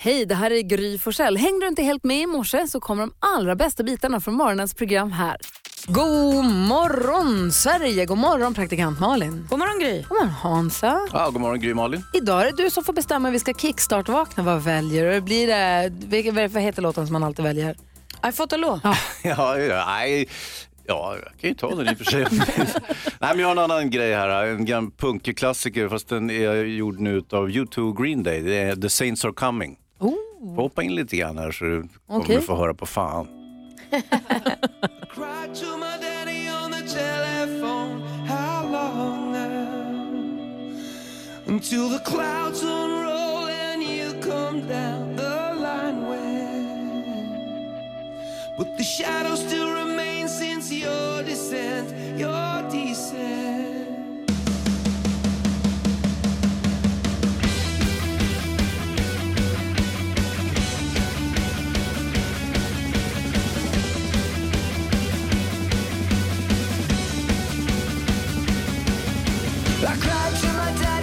Hej, det här är Gry Forssell. Hängde du inte helt med i morse så kommer de allra bästa bitarna från morgonens program här. God morgon Sverige, god morgon praktikant Malin. God morgon Gry. God morgon Hansa. Ja, god morgon Gry Malin. Idag är det du som får bestämma hur vi ska kickstart-vakna. Vad väljer du? Blir det, vad heter låten som man alltid väljer? I fått a. Ja, ja, nej, ja, jag kan ju ta den i och för sig. nej, men jag har en annan grej här. En gammal punkklassiker fast den är gjord nu av U2 Green Day. Det är The Saints Are Coming. Oh. Hoppa in lite grann här så du kommer Okej. få höra på fan. Cried to my daddy on the telephone. How long now? Until the clouds unroll and you come down the line when. But the shadow still remains since your descent, your descent. I cried to my daddy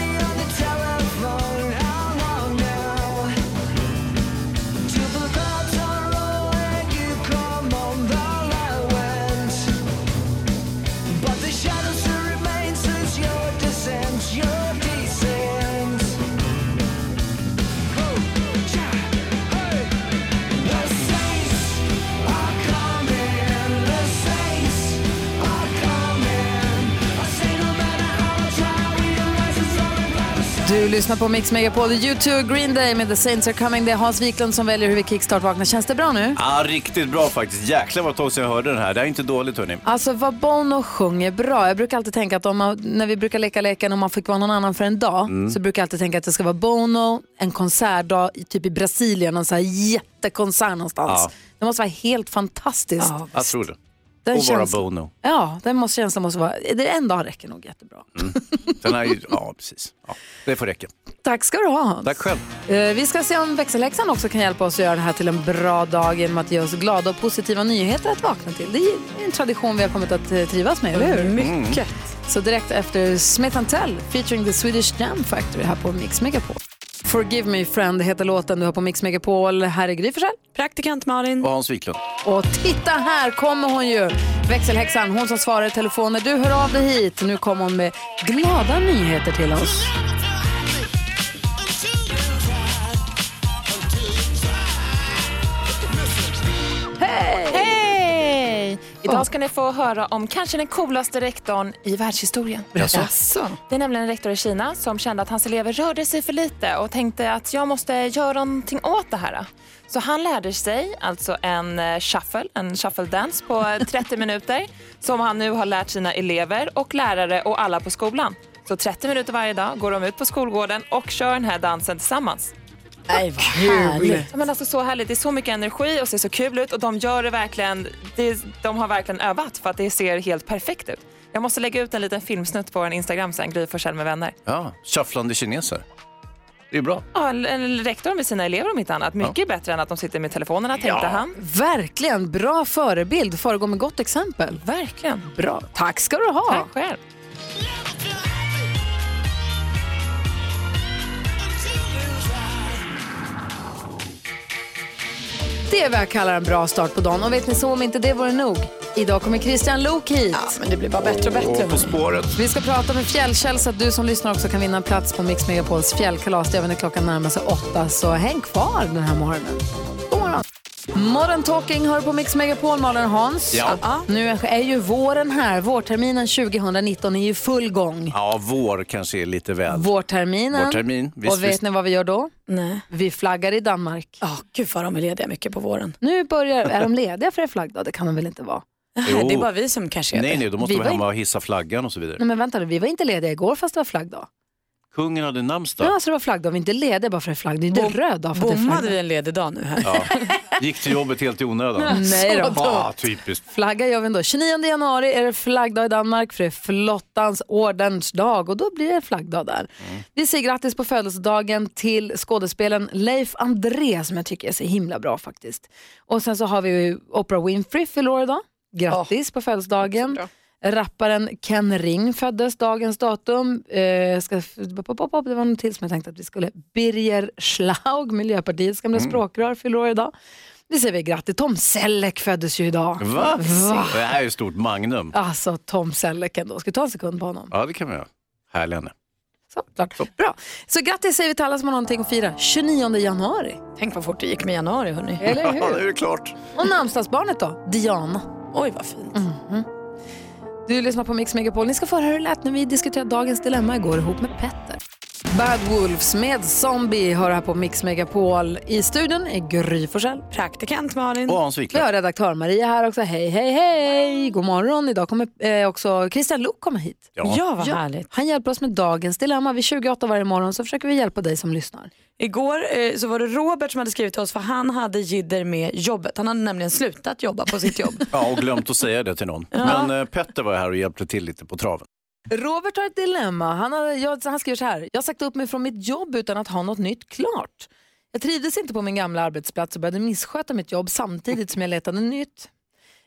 Du lyssnar på Mix Megapol, U2 Green Day med The Saints Are Coming. Det är Hans Wiklund som väljer hur vi kickstart-vaknar. Känns det bra nu? Ja, riktigt bra faktiskt. Jäklar vad tag sedan jag hörde den här. Det är inte dåligt hörni. Alltså vad Bono sjunger bra. Jag brukar alltid tänka att om man, när vi brukar leka leken om man fick vara någon annan för en dag Mm. så brukar jag alltid tänka att det ska vara Bono, en konsertdag typ i Brasilien, någon så här jättekonsert någonstans. Ja. Det måste vara helt fantastiskt. Jag tror det. Den Och vara känslan- Bono. Ja, den måste, känslan måste vara, det en dag räcker nog jättebra. Den här är ju, ja precis. Ja, det får räcka. Tack ska du ha Hans. Tack själv. Eh, Vi ska se om växelhäxan också kan hjälpa oss att göra det här till en bra dag genom att ge oss glada och positiva nyheter att vakna till. Det är en tradition vi har kommit att eh, trivas med, eller hur? Mycket. Så direkt efter Smith Tell featuring the Swedish Jam Factory här på Mix Megapol. Forgive me friend heter låten du har på Mix Megapol. Här är Gry Forssell. Praktikant Malin. Och Hans Wiklund. Och titta här kommer hon ju. Växelhäxan, hon som svarar i telefonen. Du hör av dig hit. Nu kommer hon med glada nyheter till oss. Idag ska ni få höra om kanske den coolaste rektorn i världshistorien. Jaså? Det är nämligen en rektor i Kina som kände att hans elever rörde sig för lite och tänkte att jag måste göra någonting åt det här. Så han lärde sig alltså en eh, shuffle, en shuffle dance på eh, 30 minuter som han nu har lärt sina elever och lärare och alla på skolan. Så 30 minuter varje dag går de ut på skolgården och kör den här dansen tillsammans. Nej, vad härligt. Ja, Men alltså så härligt, det är så mycket energi och ser så kul ut och de gör det verkligen, det, de har verkligen övat för att det ser helt perfekt ut. Jag måste lägga ut en liten filmsnutt på en Instagram sen, Gry Forssell med vänner. Ja, shufflande kineser. Det är bra. Ja, en, rektor med sina elever om inte annat. Mycket bättre än att de sitter med telefonerna tänkte Ja. han. Verkligen, bra förebild. Föregå med gott exempel. Verkligen. Bra. Tack ska du ha. Tack själv. Det är vad jag kallar en bra start på dagen. Och vet ni så, om inte det vore nog. Idag kommer Christian Lok hit. Ja, men det blir bara bättre och bättre. Och På spåret. Vi ska prata med Fjällkäll så att du som lyssnar också kan vinna en plats på Mix Megapols fjällkalas. Även när klockan närmar sig åtta, så häng kvar den här morgonen. Modern Talking hör på Mix Megapol, Malin Hans. Ja. Nu är ju våren här. Vårterminen 2019 är ju full gång. Ja, vår kanske är lite väl. Vårterminen. Vårtermin, visst, och vet visst. ni vad vi gör då? Nej. Vi flaggar i Danmark. Ja, gud vad de är lediga mycket på våren. Nu börjar, är de lediga för en flaggdag? Det kan de väl inte vara? Jo. Det är bara vi som kanske är Nej, det. nej, då måste Vi vi var hemma och hissa flaggan och så vidare. Nej men vänta nu, vi var inte lediga igår fast det var flaggdag. Kungen hade namnsdag. Ja, alltså det var flaggdag, vi är inte lediga bara för det är flaggdag. Det är inte röd dag för att det är Bommade flaggdag. vi en ledig dag nu här? Ja. Gick till jobbet helt i onödan. Nej då. Ja, typiskt. Flagga gör vi ändå. 29 januari är det flaggdag i Danmark för det är flottans ordensdag och då blir det flaggdag där. Vi säger grattis på födelsedagen till skådespelaren Leif André som jag tycker är så himla bra faktiskt. Och sen så har vi ju Oprah Winfrey fyller år idag. Grattis på födelsedagen. Rapparen Ken Ring föddes dagens datum. Eh, ska, det var något till som jag tänkte att vi skulle... Birger Schlaug, Miljöpartiets gamla språkrör, fyller år idag. Det säger vi grattis. Tom Selleck föddes ju idag. Va? Va? Det här är ett stort magnum. Alltså Tom Selleck ändå. Ska vi ta en sekund på honom? Ja, det kan vi göra. Härlig henne. Så, klart. Bra. Så grattis säger vi till alla som har någonting att fira. 29 januari. Tänk vad fort det gick med januari hörni. Eller Ja, hur? det är klart. Och namnsdagsbarnet då? Diana. Oj vad fint. Du lyssnar på Mix Megapol. Ni ska få höra hur det lät när vi diskuterade dagens dilemma igår ihop med Petter. Bad Wolves med Zombie hör här på Mix Megapol. I studion är Gry Forssell. Praktikant Malin. Och Hans Vi Wiklund. har redaktör Maria här också. Hej, hej, hej! God morgon. Idag kommer eh, också Christian Luuk komma hit. Ja, vad härligt. Han hjälper oss med dagens dilemma. Vid 28 varje morgon så försöker vi hjälpa dig som lyssnar. Igår eh, så var det Robert som hade skrivit till oss för han hade jidder med jobbet. Han hade nämligen slutat jobba på sitt jobb. Ja, och glömt att säga det till någon. Men eh, Petter var här och hjälpte till lite på traven. Robert har ett dilemma. Han, har, jag, han skriver så här. Jag har sagt upp mig från mitt jobb utan att ha något nytt klart. Jag trivdes inte på min gamla arbetsplats och började missköta mitt jobb samtidigt som jag letade nytt.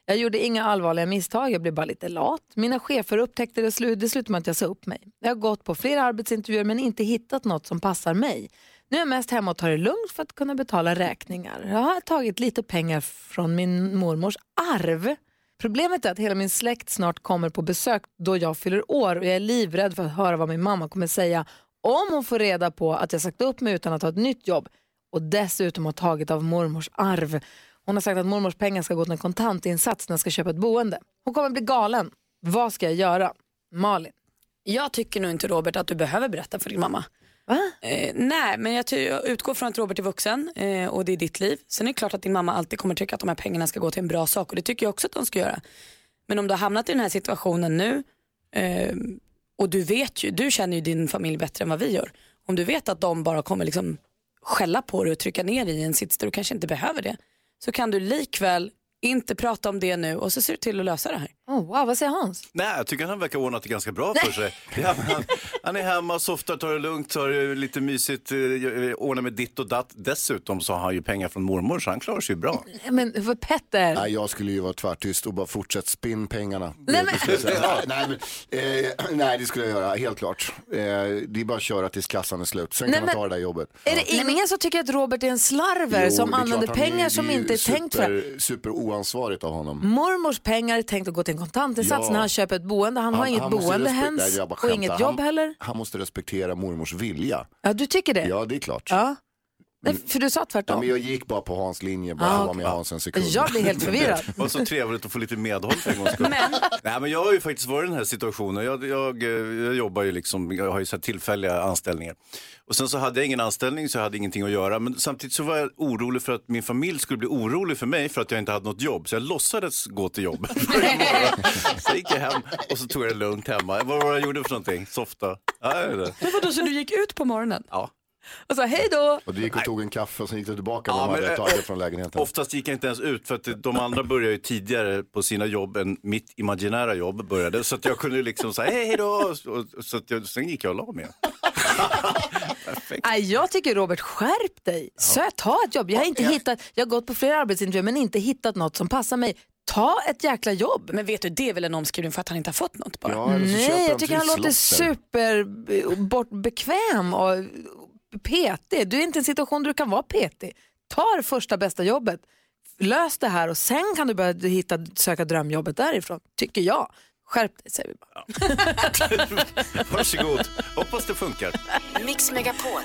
Jag gjorde inga allvarliga misstag, jag blev bara lite lat. Mina chefer upptäckte det, slut, det slutade med att jag sa upp mig. Jag har gått på flera arbetsintervjuer men inte hittat något som passar mig. Nu är jag mest hemma och tar det lugnt för att kunna betala räkningar. Jag har tagit lite pengar från min mormors arv. Problemet är att hela min släkt snart kommer på besök då jag fyller år och jag är livrädd för att höra vad min mamma kommer säga om hon får reda på att jag sagt upp mig utan att ha ett nytt jobb och dessutom har tagit av mormors arv. Hon har sagt att mormors pengar ska gå till en kontantinsats när jag ska köpa ett boende. Hon kommer bli galen. Vad ska jag göra? Malin. Jag tycker nog inte Robert att du behöver berätta för din mamma. Va? Eh, nej, men jag, jag utgår från att Robert är vuxen eh, och det är ditt liv. Sen är det klart att din mamma alltid kommer tycka att de här pengarna ska gå till en bra sak och det tycker jag också att de ska göra. Men om du har hamnat i den här situationen nu eh, och du vet ju, du känner ju din familj bättre än vad vi gör. Om du vet att de bara kommer liksom skälla på dig och trycka ner dig i en sits där du kanske inte behöver det. Så kan du likväl inte prata om det nu och så ser du till att lösa det här. Oh, wow, vad säger Hans? Nej, jag tycker han verkar ordnat det ganska bra för sig. Ja, men han, han är hemma, softar, tar det lugnt, tar det lite mysigt, eh, ordnar med ditt och datt. Dessutom så har han ju pengar från mormor så han klarar sig ju bra. Men för Petter. Nej, jag skulle ju vara tvärtyst och bara fortsätt spinn pengarna. Nej, men- Det skulle jag säga. Ja, nej, men, eh, nej, det skulle jag göra, helt klart. Eh, det är bara att köra tills kassan är slut, sen Nej, kan man men- ta det där jobbet. Är det ingen som tycker att Robert är en slarver Jo, som är använder klart, han pengar det som inte är tänkt för det? super, Super oansvarigt av honom. Mormors pengar är tänkt att gå till en kontantinsats Ja. när han köper ett boende. Han, har inget måste boende hens och inget jobb han, heller. Han måste respektera mormors vilja. Ja, du tycker det? Ja, det är klart. Ja. Nej, för du sa Ja, tvärtom. men jag gick bara på Hans linje, bara Ah, var med Hans en sekund. Jag blir helt förvirrad. Det var så trevligt att få lite medhåll för en gångs skull. Nej, men jag har ju faktiskt varit i den här situationen. Jag, jag, jag jobbar ju liksom, jag har ju så här tillfälliga anställningar. Och sen så hade jag ingen anställning så jag hade ingenting att göra. Men samtidigt så var jag orolig för att min familj skulle bli orolig för mig för att jag inte hade något jobb. Så jag låtsades gå till jobb. så gick jag hem och så tog jag det lugnt hemma. Vad var det jag gjorde för någonting? Softa? Ja, inte. Men vadå, så du gick ut på morgonen ja. Och sa hej då? Och du gick och tog en kaffe och sen gick du tillbaka när Ja, de hade tagit eh, från lägenheten. Oftast gick jag inte ens ut för att de andra började ju tidigare på sina jobb än mitt imaginära jobb började. Så att jag kunde liksom säga hej, då. Och, så att jag, sen gick jag och la mig. Nej, jag tycker Robert, skärp dig. Så ta ett jobb. Jag har, inte hittat, jag har gått på flera arbetsintervjuer men inte hittat något som passar mig. Ta ett jäkla jobb. Men vet du, det är väl en omskrivning för att han inte har fått något bara. Ja, Nej, jag tycker han låter super eh, bort, bekväm och petig. Du är inte i en situation där du kan vara petig. Ta det första bästa jobbet. Lös det här och sen kan du börja hitta, söka drömjobbet därifrån, tycker jag. Skärp dig säger vi bara. Varsågod, hoppas det funkar. Mix Megapol.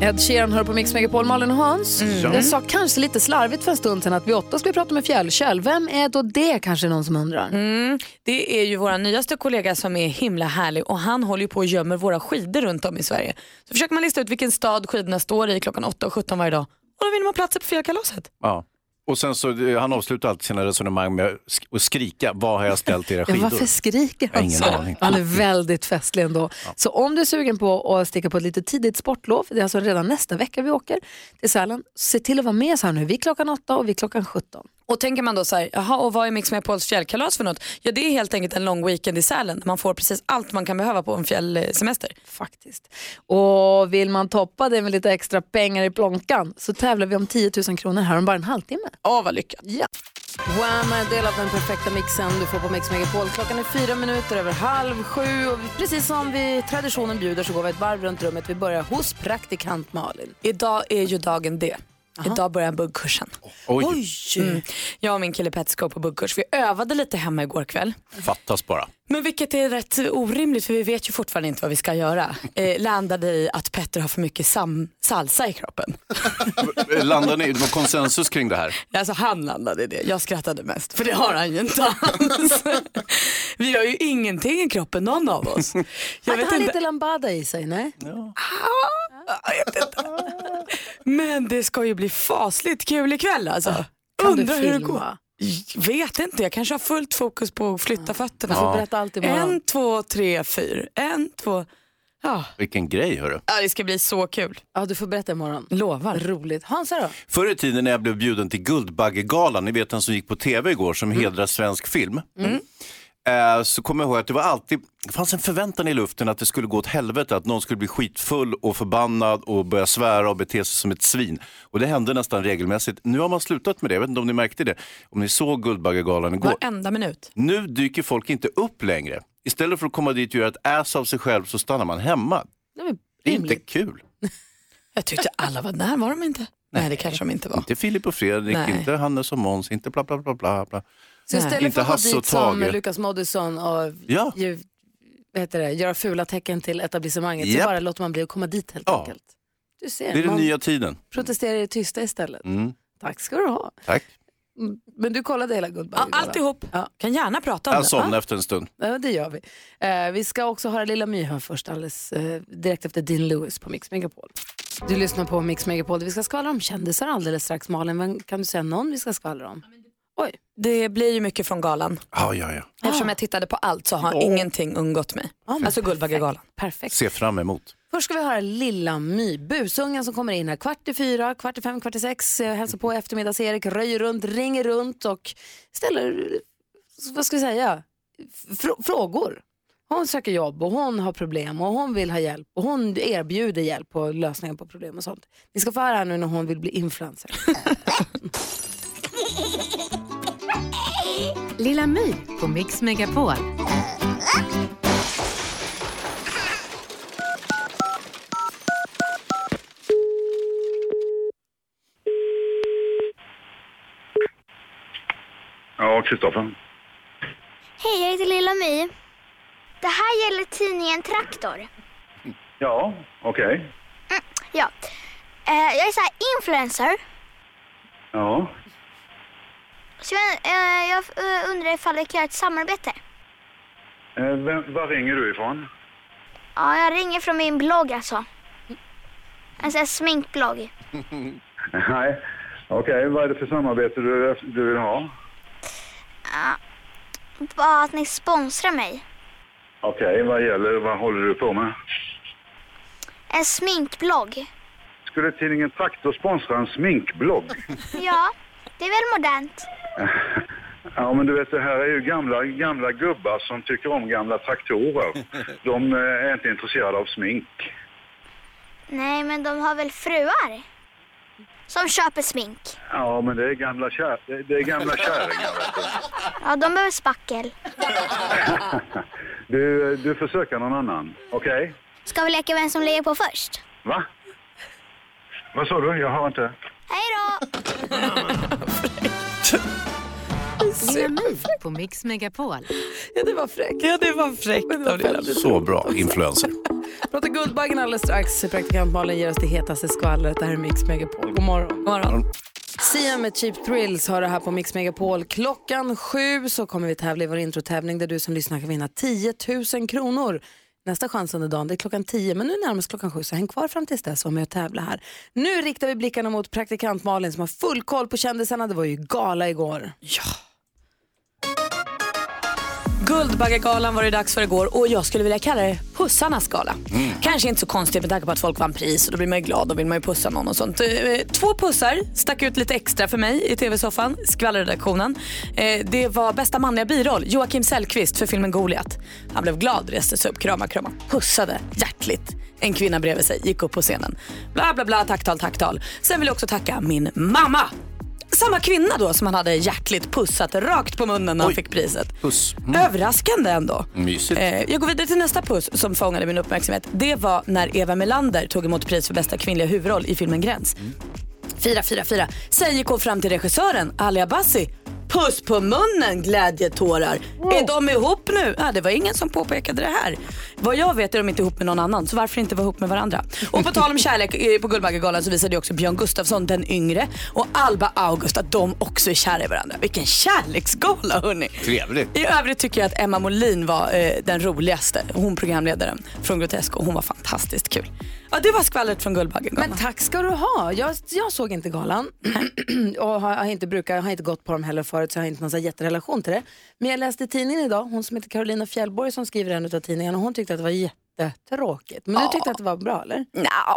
Ed Sheeran hör på Mix Megapol, Malin och Hans. Mm. Jag sa kanske lite slarvigt för en stund sedan att vid åtta ska vi prata med Fjällkäll. Vem är då det kanske någon som undrar? Mm. Det är ju vår nyaste kollega som är himla härlig och han håller ju på och gömmer våra skidor runt om i Sverige. Så försöker man lista ut vilken stad skidorna står i klockan 8 och 17 varje dag och då vinner man platser på fjällkalaset. Ja. Och sen så, eh, han avslutar alltid sina resonemang med att sk- att skrika, vad har jag ställt era Ja, skidor? varför skriker han så? aning. Han är väldigt festlig ändå. Så om du är sugen på att sticka på ett lite tidigt sportlov, det är alltså redan nästa vecka vi åker till Sälen, se till att vara med så här nu. Vi klockan åtta och vi klockan 17. Och tänker man då så här, jaha och vad är Mix Megapols fjällkalas för något? Ja det är helt enkelt en lång weekend i Sälen där man får precis allt man kan behöva på en fjällsemester. Faktiskt. Och vill man toppa det med lite extra pengar i plånkan så tävlar vi om 10 000 kronor här om bara en halvtimme. Åh vad lyckat. Ja. Wham är en del av den perfekta mixen du får på Mix Megapol. Klockan är fyra minuter över halv sju och precis som vi traditionen bjuder så går vi ett varv runt rummet. Vi börjar hos praktikant Malin. Idag är ju dagen D. Idag börjar buggkursen. Oj, Mm. Jag och min kille Petter ska på buggkurs. Vi övade lite hemma igår kväll. fattas bara. Men vilket är rätt orimligt för vi vet ju fortfarande inte vad vi ska göra. Eh, landade i att Petter har för mycket sam- salsa i kroppen. Landar ni, det var konsensus kring det här? Alltså han landade i det. Jag skrattade mest för det har han ju inte alls. vi har ju ingenting i kroppen någon av oss. Jag vet har inte. lite lambada i sig, nej? Vet inte. Men det ska ju bli fasligt kul ikväll alltså. Kan du Undrar hur det går. Vet inte, jag kanske har fullt fokus på att flytta fötterna. Får berätta allt imorgon. En, två, tre, fyra. En, två. Ja. Vilken grej hörru. ja, det ska bli så kul. Ja, du får berätta imorgon. Lovar. Roligt. Hansa då? Förr i tiden när jag blev bjuden till Guldbaggegalan, ni vet den som gick på tv igår som hedrar svensk film. Eh, Så kommer jag ihåg att det var alltid, det fanns en förväntan i luften att det skulle gå åt helvete, att någon skulle bli skitfull och förbannad och börja svära och bete sig som ett svin. Och det hände nästan regelmässigt. Nu har man slutat med det, jag vet inte om ni märkte det, om ni såg Guldbaggegalan igår. Varenda minut. Nu dyker folk inte upp längre. Istället för att komma dit och göra ett ass av sig själv så stannar man hemma. Det Det är inte kul. Jag tyckte alla var där, var de inte? Nej, det kanske de inte var. Inte Filip och Fredrik, Nej. inte Hannes och Måns, inte bla bla bla bla. bla. Så istället Inte för att gå dit som. Lukas Moodysson och Ja. ju, vad heter det, göra fula tecken till etablissemanget så Japp. bara låter man bli att komma dit helt Ja. enkelt. Du ser, Det är den nya tiden. protesterar i det tysta istället. Mm. Tack ska du ha. Tack. Mm, Men du kollade hela Ja, Guldbaggegalan? alltihop. Ja. Kan gärna prata om Jag det. somnade efter en stund. Ja, det gör vi. Eh, vi ska också höra Lilla My här först, alldeles eh, direkt efter Dean Lewis på Mix Megapol. Du lyssnar på Mix Megapol. Vi ska skvallra om kändisar alldeles strax. Malin, vem, kan du säga någon vi ska skvallra om? Oj, Det blir ju mycket från galan. Ja, ja, ja. Eftersom jag tittade på allt så har ingenting undgått mig. Men alltså Guldbaggegalan. perfekt. Se fram emot. Först ska vi höra Lilla My, busungen som kommer in här kvart i fyra, kvart i fem, kvart i sex, hälsar på eftermiddags-Erik, röjer runt, ringer runt och ställer, vad ska vi säga, Frå- frågor. Hon söker jobb och hon har problem och hon vill ha hjälp och hon erbjuder hjälp och lösningar på problem och sånt. Ni ska få höra här nu när hon vill bli influencer. Lilla My på Mix Megapol. Ja, Kristoffer. Hej, jag heter Lilla My. Det här gäller tidningen Traktor. Ja, okej. Ja. Eh, jag är så här influencer. Ja. Jag, eh, jag eh, undrar ifall vi kan göra ett samarbete. Eh, vem, var ringer du ifrån? Ja, jag ringer från min blogg alltså. En sån här sminkblogg. Nej. Okej, vad är det för samarbete du, du vill ha? Bara att ni sponsrar mig. Okej, vad gäller, vad håller du på med? En sminkblogg. Skulle tidningen Traktor sponsra en sminkblogg? Ja, det är väl modernt. Ja, men du vet, det här är ju gamla, gamla gubbar som tycker om gamla traktorer. De eh, är inte intresserade av smink. Nej, men de har väl fruar? Som köper smink. Ja, men det är gamla, kär, det är gamla kärringar. Ja, de behöver spackel. Du, du får söka någon annan, okej? Ska vi leka vem som lägger på först? Va? Vad sa du? Jag har inte... Hej då! My på Mix Megapol. ja, det var fräckt. Ja, det var fräckt av. Så bra, influencer. Pratar Guldbaggen alldeles strax. Praktikant Malin ger oss det hetaste skvallret. Det här är Mix Megapol. God morgon. God morgon. Sia med Cheap Thrills har det här på Mix Megapol. Klockan sju så kommer vi tävla i vår introtävling där du som lyssnar kan vinna 10 000 kronor. Nästa chans under dagen det är klockan 10 men nu närmast klockan sju så häng kvar fram tills dess och med och tävla här. Nu riktar vi blickarna mot praktikant Malin som har full koll på kändisarna. Det var ju gala igår. Ja. Guldbaggegalan var det dags för igår och jag skulle vilja kalla det pussarnas gala. Kanske inte så konstigt med tanke på att folk vann pris och då blir man ju glad och vill man ju pussa någon och sånt. Eh, Två pussar stack ut lite extra för mig i tv-soffan, skvallerredaktionen. Eh, Det var bästa manliga biroll, Joakim Sellqvist för filmen Goliat. Han blev glad, reste sig upp, krama, krama, pussade hjärtligt. En kvinna bredvid sig gick upp på scenen. Bla bla bla, tacktal, tacktal. Sen vill jag också tacka min mamma samma kvinna då som han hade hjärtligt pussat rakt på munnen när han Oj. fick priset. Puss. Mm. Överraskande ändå. Mysigt. Eh, jag går vidare till nästa puss som fångade min uppmärksamhet. Det var när Eva Melander tog emot pris för bästa kvinnliga huvudroll i filmen Gräns. Fira, fira, fira. Sen gick hon fram till regissören Ali Abbasi. Puss på munnen, glädjetårar. Är de ihop nu? Ja, det var ingen som påpekade det här. Vad jag vet är de inte ihop med någon annan, så varför inte vara ihop med varandra? Och på tal om kärlek på Guldbaggegalan så visade också Björn Gustafsson, den yngre, och Alba August att de också är kära i varandra. Vilken kärleksgala hörni. Trevligt. I övrigt tycker jag att Emma Molin var eh, den roligaste. Hon programledaren från Grotesco. Hon var fantastiskt kul. Ja, det var skvallret från Guldbaggegalan. Men tack ska du ha. Jag, jag såg inte galan och har, har inte brukat, har inte gått på dem heller förut så jag har inte någon jätterelation till det. Men jag läste i tidningen idag, hon som heter Carolina Fjällborg som skriver en av tidningarna och hon tyckte att det var jättetråkigt. Men du tyckte att det var bra eller? Nja,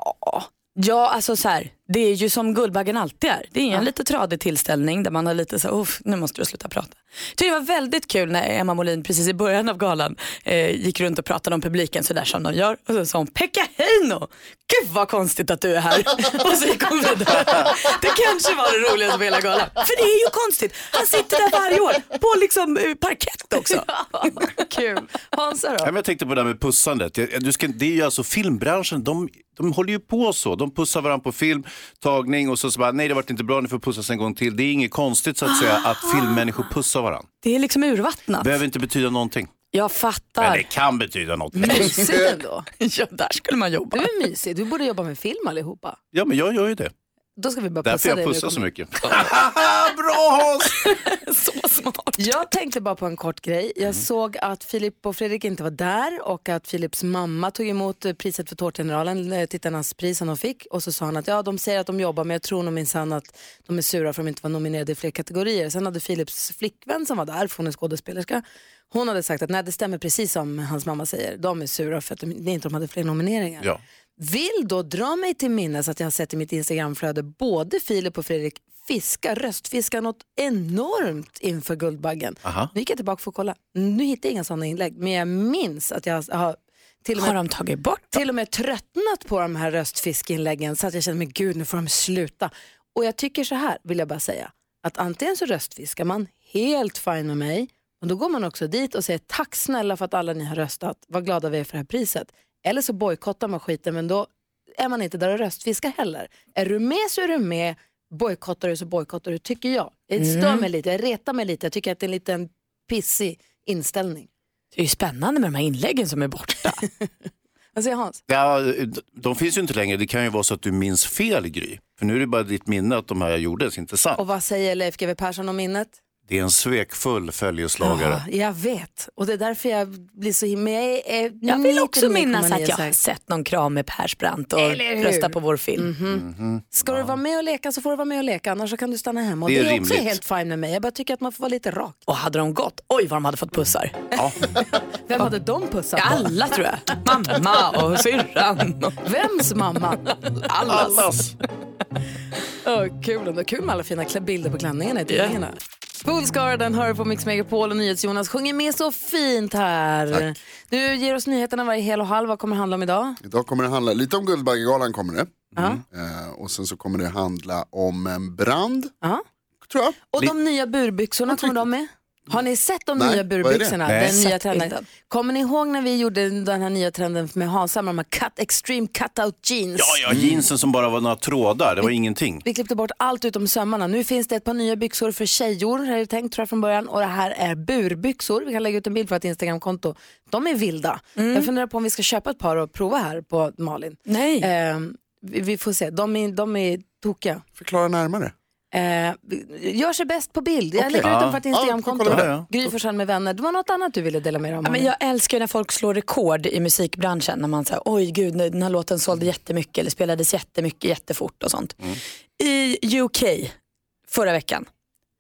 Ja, alltså så här, det är ju som Guldbaggen alltid är. Det är en lite tradig tillställning där man har lite så uff, nu måste du sluta prata. Jag tycker det var väldigt kul när Emma Molin precis i början av galan eh, gick runt och pratade om publiken sådär som de gör. Och så sa hon Pekka Heino, gud vad konstigt att du är här. och så gick hon vidare. Det kanske var det roligaste på hela galan. För det är ju konstigt, han sitter där varje år på liksom eh, parkett också. Kul. Hansa Ja, då? jag tänkte på det här med pussandet. Du ska, det är ju alltså filmbranschen, de, de håller ju på så. De pussar varandra på film, tagning och så, så bara, nej det vart inte bra, ni får pussas en gång till. Det är inget konstigt så att säga att filmmänniskor pussar varandra. Det är liksom urvattnat. Behöver inte betyda någonting. Jag Men fattar. det kan betyda något. Mysigt ändå. Ja, där skulle man jobba. Du är mysig, du borde jobba med film allihopa. Ja, men jag gör ju det. Då ska vi Därför pussa jag när du pussar så mycket. Bra Hans! Så smart. Jag tänkte bara på en kort grej. Jag såg att Filip och Fredrik inte var där och att Filips mamma tog emot eh, priset för Tårtgeneralen, eh, tittarnas pris som de fick. Och så sa han att ja, de säger att de jobbar men jag tror nog minsann att de är sura för att de inte var nominerade i fler kategorier. Sen hade Filips flickvän som var där, för hon är skådespelerska, hon hade sagt att nej, det stämmer precis som hans mamma säger. De är sura för att de, det inte de hade fler nomineringar. Ja. Vill då dra mig till minnes att jag har sett i mitt Instagramflöde både Filip och Fredrik fiska, röstfiska något enormt inför Guldbaggen. Aha. Nu gick jag tillbaka för att kolla. Nu hittar jag inga sådana inlägg, men jag minns att jag har till och Har med, de tagit bort till och med tröttnat på de här röstfiskeinläggen så att jag känner, men gud nu får de sluta. Och jag tycker så här, vill jag bara säga, att antingen så röstfiskar man, helt fine med mig, och då går man också dit och säger tack snälla för att alla ni har röstat, vad glada vi är för det här priset. Eller så bojkottar man skiten, men då är man inte där och röstfiskar heller. Är du med så är du med, bojkottar du så bojkottar du, tycker jag. Det stör mig lite, jag retar mig lite, jag tycker att det är en liten pissig inställning. Det är ju spännande med de här inläggen som är borta. Vad säger Hans? Ja, de finns ju inte längre. Det kan ju vara så att du minns fel Gry. För nu är det bara ditt minne att de här gjordes, inte sant? Och vad säger Leif GW Persson om minnet? Det är en svekfull följeslagare. Ja, jag vet. Och det är därför jag blir så himla... Jag, är, är Jag vill också 99,9 minnas att jag har sett någon kram med Persbrandt och Eller hur? rösta på vår film. Mhm. Ska du vara med och leka så får du vara med och leka, annars så kan du stanna hemma. Och Det det är är, också helt fine med mig. Jag bara tycker att man får vara lite rak. Och hade de gått, oj vad de hade fått pussar. Vem hade de pussat på? Alla tror jag. Mamma och syrran. Vems mamma? Allas. Allas. Oh, kul ändå. Kul med alla fina bilder på klänningarna i tidningarna. Poolscar, den hör på Mix Megapol och NyhetsJonas sjunger med så fint här. Du ger oss nyheterna varje hel och halv. Vad kommer det handla om idag? Idag kommer det handla lite om Guldbaggegalan kommer det. Ja. Eh, och sen så kommer det handla om en brand, Ja. tror jag. Och de nya burbyxorna, kommer de med? Har ni sett de Nej, nya burbyxorna? Nej. Den nya Sett trenden. Kommer ni ihåg när vi gjorde den här nya trenden med Hansa med de här cut, extreme cut-out jeans? Ja, ja, jeansen som bara var några trådar, det var ingenting. Vi klippte bort allt utom sömmarna. Nu finns det ett par nya byxor för tjejor, här är det tänkt tror jag från början. Och det här är burbyxor. Vi kan lägga ut en bild på ett Instagramkonto. De är vilda. Jag funderar på om vi ska köpa ett par och prova här på Malin. Nej. Ehm, vi, vi får se. De är, de är tokiga. Förklara närmare. Eh, gör sig bäst på bild. Jag Okej. lägger ut dem Ja. på ett Ja, Instagramkonto. det. Gry Forssell med vänner. Det var något annat du ville dela med dig om. Ja, men jag älskar ju när folk slår rekord i musikbranschen. När man säger oj gud den här låten sålde jättemycket eller spelades jättemycket jättefort och sånt. I UK förra veckan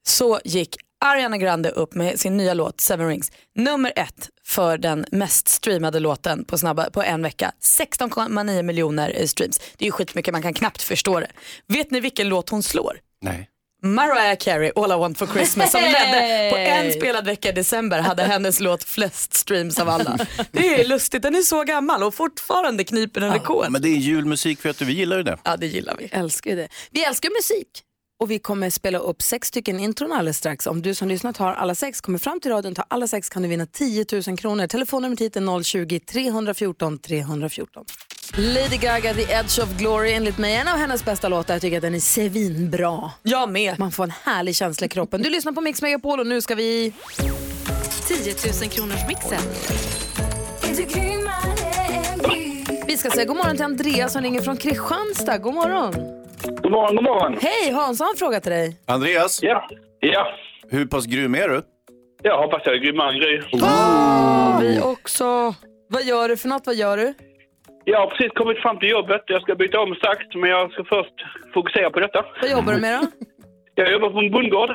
så gick Ariana Grande upp med sin nya låt Seven Rings. Nummer ett för den mest streamade låten på, snabba, på en vecka. 16,9 miljoner streams. Det är ju skitmycket, man kan knappt förstå det. Vet ni vilken låt hon slår? Nej. Mariah Carey, All I Want For Christmas som ledde på en spelad vecka i december hade hennes låt flest streams av alla. Det är lustigt, den är så gammal och fortfarande kniper den rekord. Men det är julmusik, vet du, vi gillar ju det. Ja det gillar vi. älskar det. Vi älskar musik. och vi kommer spela upp sex stycken intron alldeles strax. Om du som lyssnar tar alla sex, kommer fram till radion, tar alla sex kan du vinna 10 000 kronor. Telefonnumret hit är 020-314 314. Lady Gaga, The Edge of Glory, enligt mig en av hennes bästa låtar. Jag tycker att den är svinbra. Jag med. Man får en härlig känsla i kroppen. Du lyssnar på Mix Megapol och nu ska vi... 10 000 kronors mixen. Vi ska säga god morgon till Andreas som ringer från Kristianstad. God morgon. God morgon, god morgon. Hej, Hans har en fråga till dig. Andreas, Ja, ja. hur pass grym är du? Jag hoppas jag är grymmare än Gry. Vi också. Vad gör du för något? Vad gör du? Jag har precis kommit fram till jobbet. Jag ska byta om strax, men jag ska först fokusera på detta. Vad jobbar du med då? Jag jobbar på en bondgård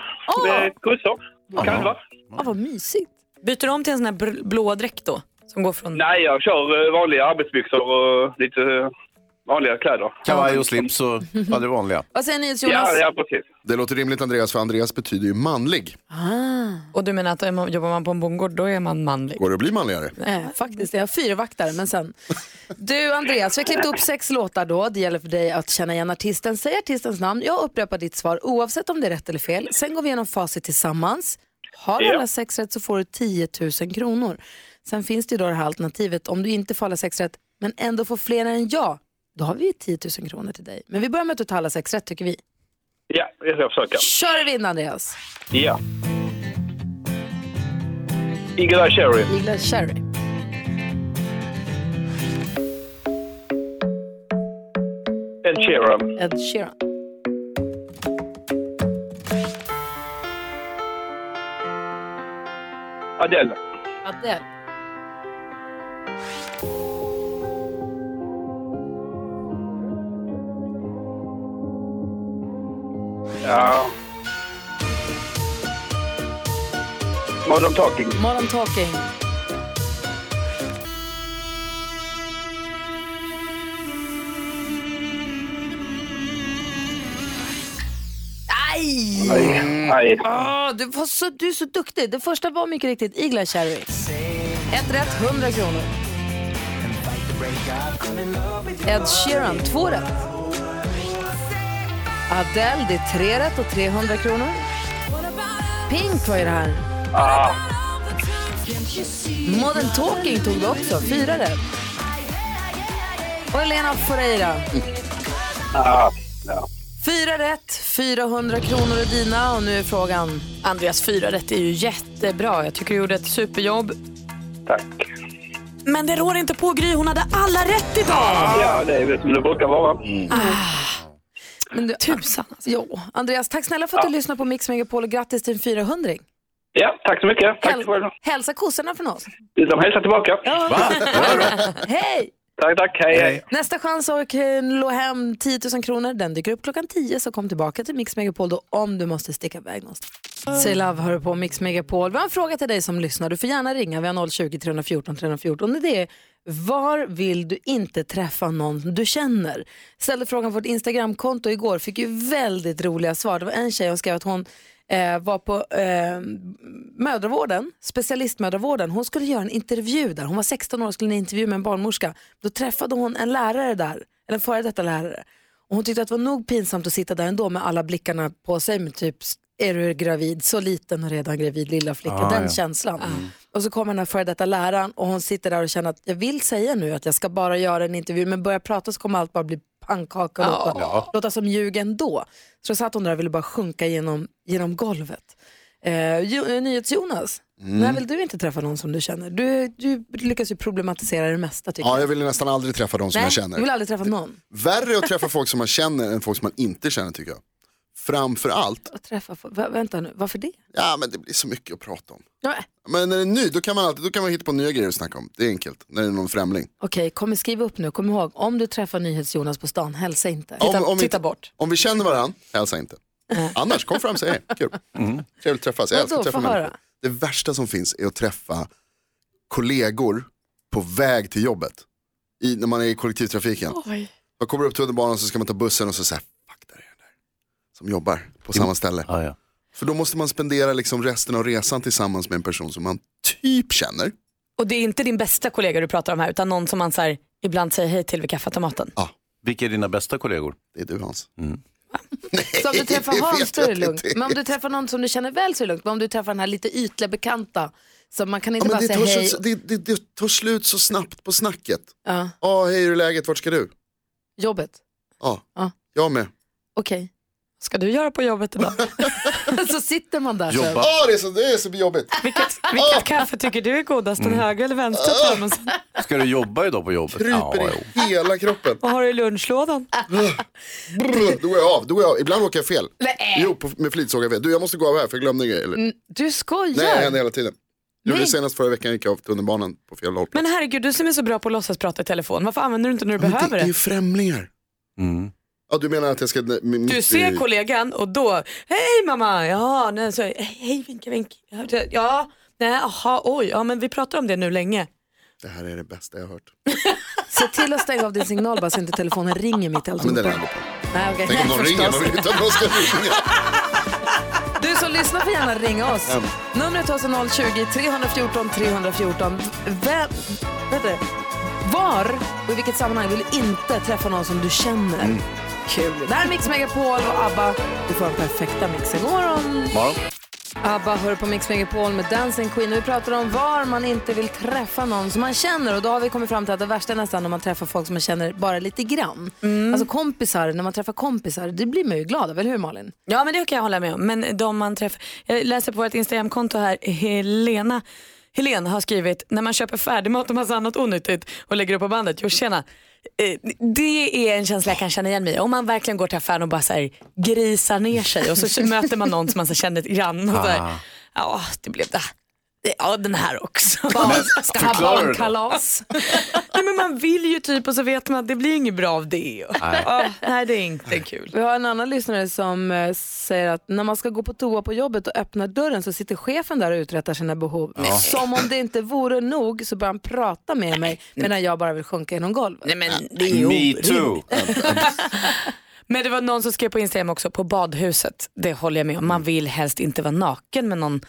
med kossor, kalvar. Ah, vad mysigt. Byter du om till en sån här br- blå dräkt då? Som går från... Nej, jag kör eh, vanliga arbetsbyxor och lite eh, vanliga kläder. Kavaj och slips och ja, det vanliga. Vad säger ni Jonas? Ja, ja, precis. Det låter rimligt Andreas, för Andreas betyder ju manlig. Och du menar att om man- jobbar man på en bondgård då är man manlig? Går det att bli manligare? Nej, faktiskt. Jag har fyra vaktare, men sen. Du Andreas, vi har klippt upp sex låtar då. Det gäller för dig att känna igen artisten. Säg artistens namn. Jag upprepar ditt svar oavsett om det är rätt eller fel. Sen går vi igenom facit tillsammans. Har du Ja. alla sex rätt så får du 10 000 kronor. Sen finns det ju då det här alternativet. Om du inte får alla sex rätt men ändå får fler än jag, då har vi 10 000 kronor till dig. Men vi börjar med att du tar alla sex rätt tycker vi. Ja, jag ska försöka. Kör vi in Andreas. Ja. Eagle Eye Cherry. Eagle Cherry. Ed Sheeran. Ed Sheeran. Adele. Adele. Ja. Modern Talking. Modern Talking. Aj! Nej. Nej. Ah, du, var så, du är så duktig. Det första var mycket riktigt Eagle Cherry. Ett rätt, 100 kronor. Ed Sheeran, två rätt. Adele, det är tre rätt och 300 kronor. Pink var ju det här. Ah. Modern Talking tog du också, fyra rätt. Och Elena Foreira. Ah. Ja. Fyra rätt, 400 kronor är dina och nu är frågan. Andreas fyra rätt är ju jättebra. Jag tycker du gjorde ett superjobb. Tack. Men det rår inte på Gry, hon hade alla rätt idag! Ja, det är väl som det brukar vara. Men du, Tusan alltså. jo, Andreas, tack snälla för att du lyssnar på Mix Megapol och grattis till en 400 Ja, tack så mycket. Tack Häl- själv. Hälsa kossorna från oss. De hälsar tillbaka. Hej! Tack, tack. Hej, hej. Nästa chans att nå hem 10 000 kronor, den dyker upp klockan 10 så kom tillbaka till Mix Megapol då om du måste sticka iväg någonstans. Say Love hör du på Mix Megapol. Vi har en fråga till dig som lyssnar. Du får gärna ringa. Vi har 020 314 314. Det är var vill du inte träffa någon du känner? Ställde frågan på vårt Instagramkonto igår. Fick ju väldigt roliga svar. Det var en tjej som skrev att hon eh, var på eh, mödravården, specialistmödravården. Hon skulle göra en intervju där. Hon var 16 år och skulle göra en intervju med en barnmorska. Då träffade hon en lärare där, eller en före detta lärare. Och hon tyckte att det var nog pinsamt att sitta där ändå med alla blickarna på sig med typ är du gravid, så liten och redan gravid lilla flicka, Ah, den ja. känslan. Och så kommer den här före detta läraren och hon sitter där och känner att jag vill säga nu att jag ska bara göra en intervju men börjar prata så kommer allt bara bli pannkaka och låta, låta som ljug ändå. Så då satt hon där och ville bara sjunka genom, genom golvet. Eh, eh, NyhetsJonas, Mm. när vill du inte träffa någon som du känner? Du, du lyckas ju problematisera det mesta tycker Ja, jag. jag vill nästan aldrig träffa de som Nej, jag känner. Du vill aldrig träffa någon? Värre att träffa folk som man känner än folk som man inte känner tycker jag. Framför allt, Att träffa, folk- vä- vänta nu, varför det? ja men det blir så mycket att prata om. Ja, Men när det är ny, då kan man alltid, då kan man hitta på nya grejer att snacka om. Det är enkelt, när det är någon främling. Okej, kom skriv upp nu. Kom ihåg, om du träffar NyhetsJonas på stan, hälsa inte. Om- om vi- titta bort. Om vi känner varandra, hälsa inte. Annars, kom fram och säg hej, kul. Trevligt att träffas, jag älskar att träffa få människor. höra. Det värsta som finns är att träffa kollegor på väg till jobbet. I, när man är i kollektivtrafiken. Man kommer upp tunnelbanan så ska man ta bussen och så säger fuck där är den där. Som jobbar på samma ställe. Ja, ja. För då måste man spendera liksom resten av resan tillsammans med en person som man typ känner. Och det är inte din bästa kollega du pratar om här utan någon som man så här, ibland säger hej till vid kaffeautomaten. Vilka är dina bästa kollegor? Det är du Hans. Mm. Så om du träffar det Hans vet så är det jag lugnt. inte. Men om du träffar någon som du känner väl så är det lugnt. Men om du träffar den här lite ytliga bekanta, så man kan Ja, inte men bara det, säga tar hej. så, det, det, det tar slut så snabbt på snacket. Ja, Ja, hej hur är läget, vart ska du? jobbet. Ja, Ja. jag med. Okej. Ska du göra på jobbet idag? så sitter man där själv. Jobba. Ja, det är så, det är så jobbigt. Vilket, vilket kaffe tycker du är godast, den högra eller vänstra termosen? Ska du jobba idag på jobbet? Kryper i hela kroppen. Vad har du i lunchlådan? Brr, då går jag av, då går jag av. Ibland åker jag fel. Nej. Jo, på, med flit såg jag fel. Du, jag måste gå av här för jag glömde en grej. Eller? Mm, Du skojar. Nej, det händer hela tiden. Gjorde det senast förra veckan gick jag av tunnelbanan på fel hållplats. Men herregud, du som är så bra på att låtsas prata i telefon, varför använder du inte när du Men behöver det är det? ju främlingar. Mm. Ja, du menar att jag ska... Mitt Du i- ser kollegan och då, hej mamma, ja, nej, så, hej vinka vink, ja, nej, aha, oj, ja men vi pratar om det nu länge. Det här är det bästa jag har hört. Se till att stänga av din signal bara så inte telefonen ringer mitt i Ja, men den är alltihopa. på. Nej, okej. Tänk om någon ringer, man vill inte att någon ska ringa. Du som lyssnar får gärna ringa oss. Mm. Numret är alltså 020 314 314. Vem, vet du, var och i vilket sammanhang vill du inte träffa någon som du känner? Mm. Kul. Det här är Mix Megapol och ABBA. Du får den perfekta mixen. God morgon! Morgon. ABBA hör på Mix Megapol med Dancing Queen och vi pratar om var man inte vill träffa någon som man känner och då har vi kommit fram till att det värsta är nästan när man träffar folk som man känner bara lite grann. Alltså kompisar, när man träffar kompisar, det blir man ju glad av, eller hur Malin? Ja men det kan jag hålla med om. Men de man träffar, jag läser på vårt Instagramkonto här, Helena Helena har skrivit, när man köper färdigmat och massa annat onyttigt och lägger upp på bandet, jo tjena. Eh, Det är en känsla jag kan känna igen mig i. Om man verkligen går till affären och bara så här, grisar ner sig och så möter man någon som man så känner lite grann. Och så här, ja, det blev det. Ja, den här också. Ska ha barnkalas. Nej, men man vill ju typ och så vet man att det blir inget bra av det. Nej. Ja, nej, det är inte kul. Vi har en annan lyssnare som eh, säger att när man ska gå på toa på jobbet och öppnar dörren så sitter chefen där och uträttar sina behov. Som om det inte vore nog så börjar han prata med mig medan jag bara vill sjunka genom golvet. Nej, men det är ju Me too. Men det var någon som skrev på Instagram också, på badhuset. Det håller jag med om. Man vill helst inte vara naken med någon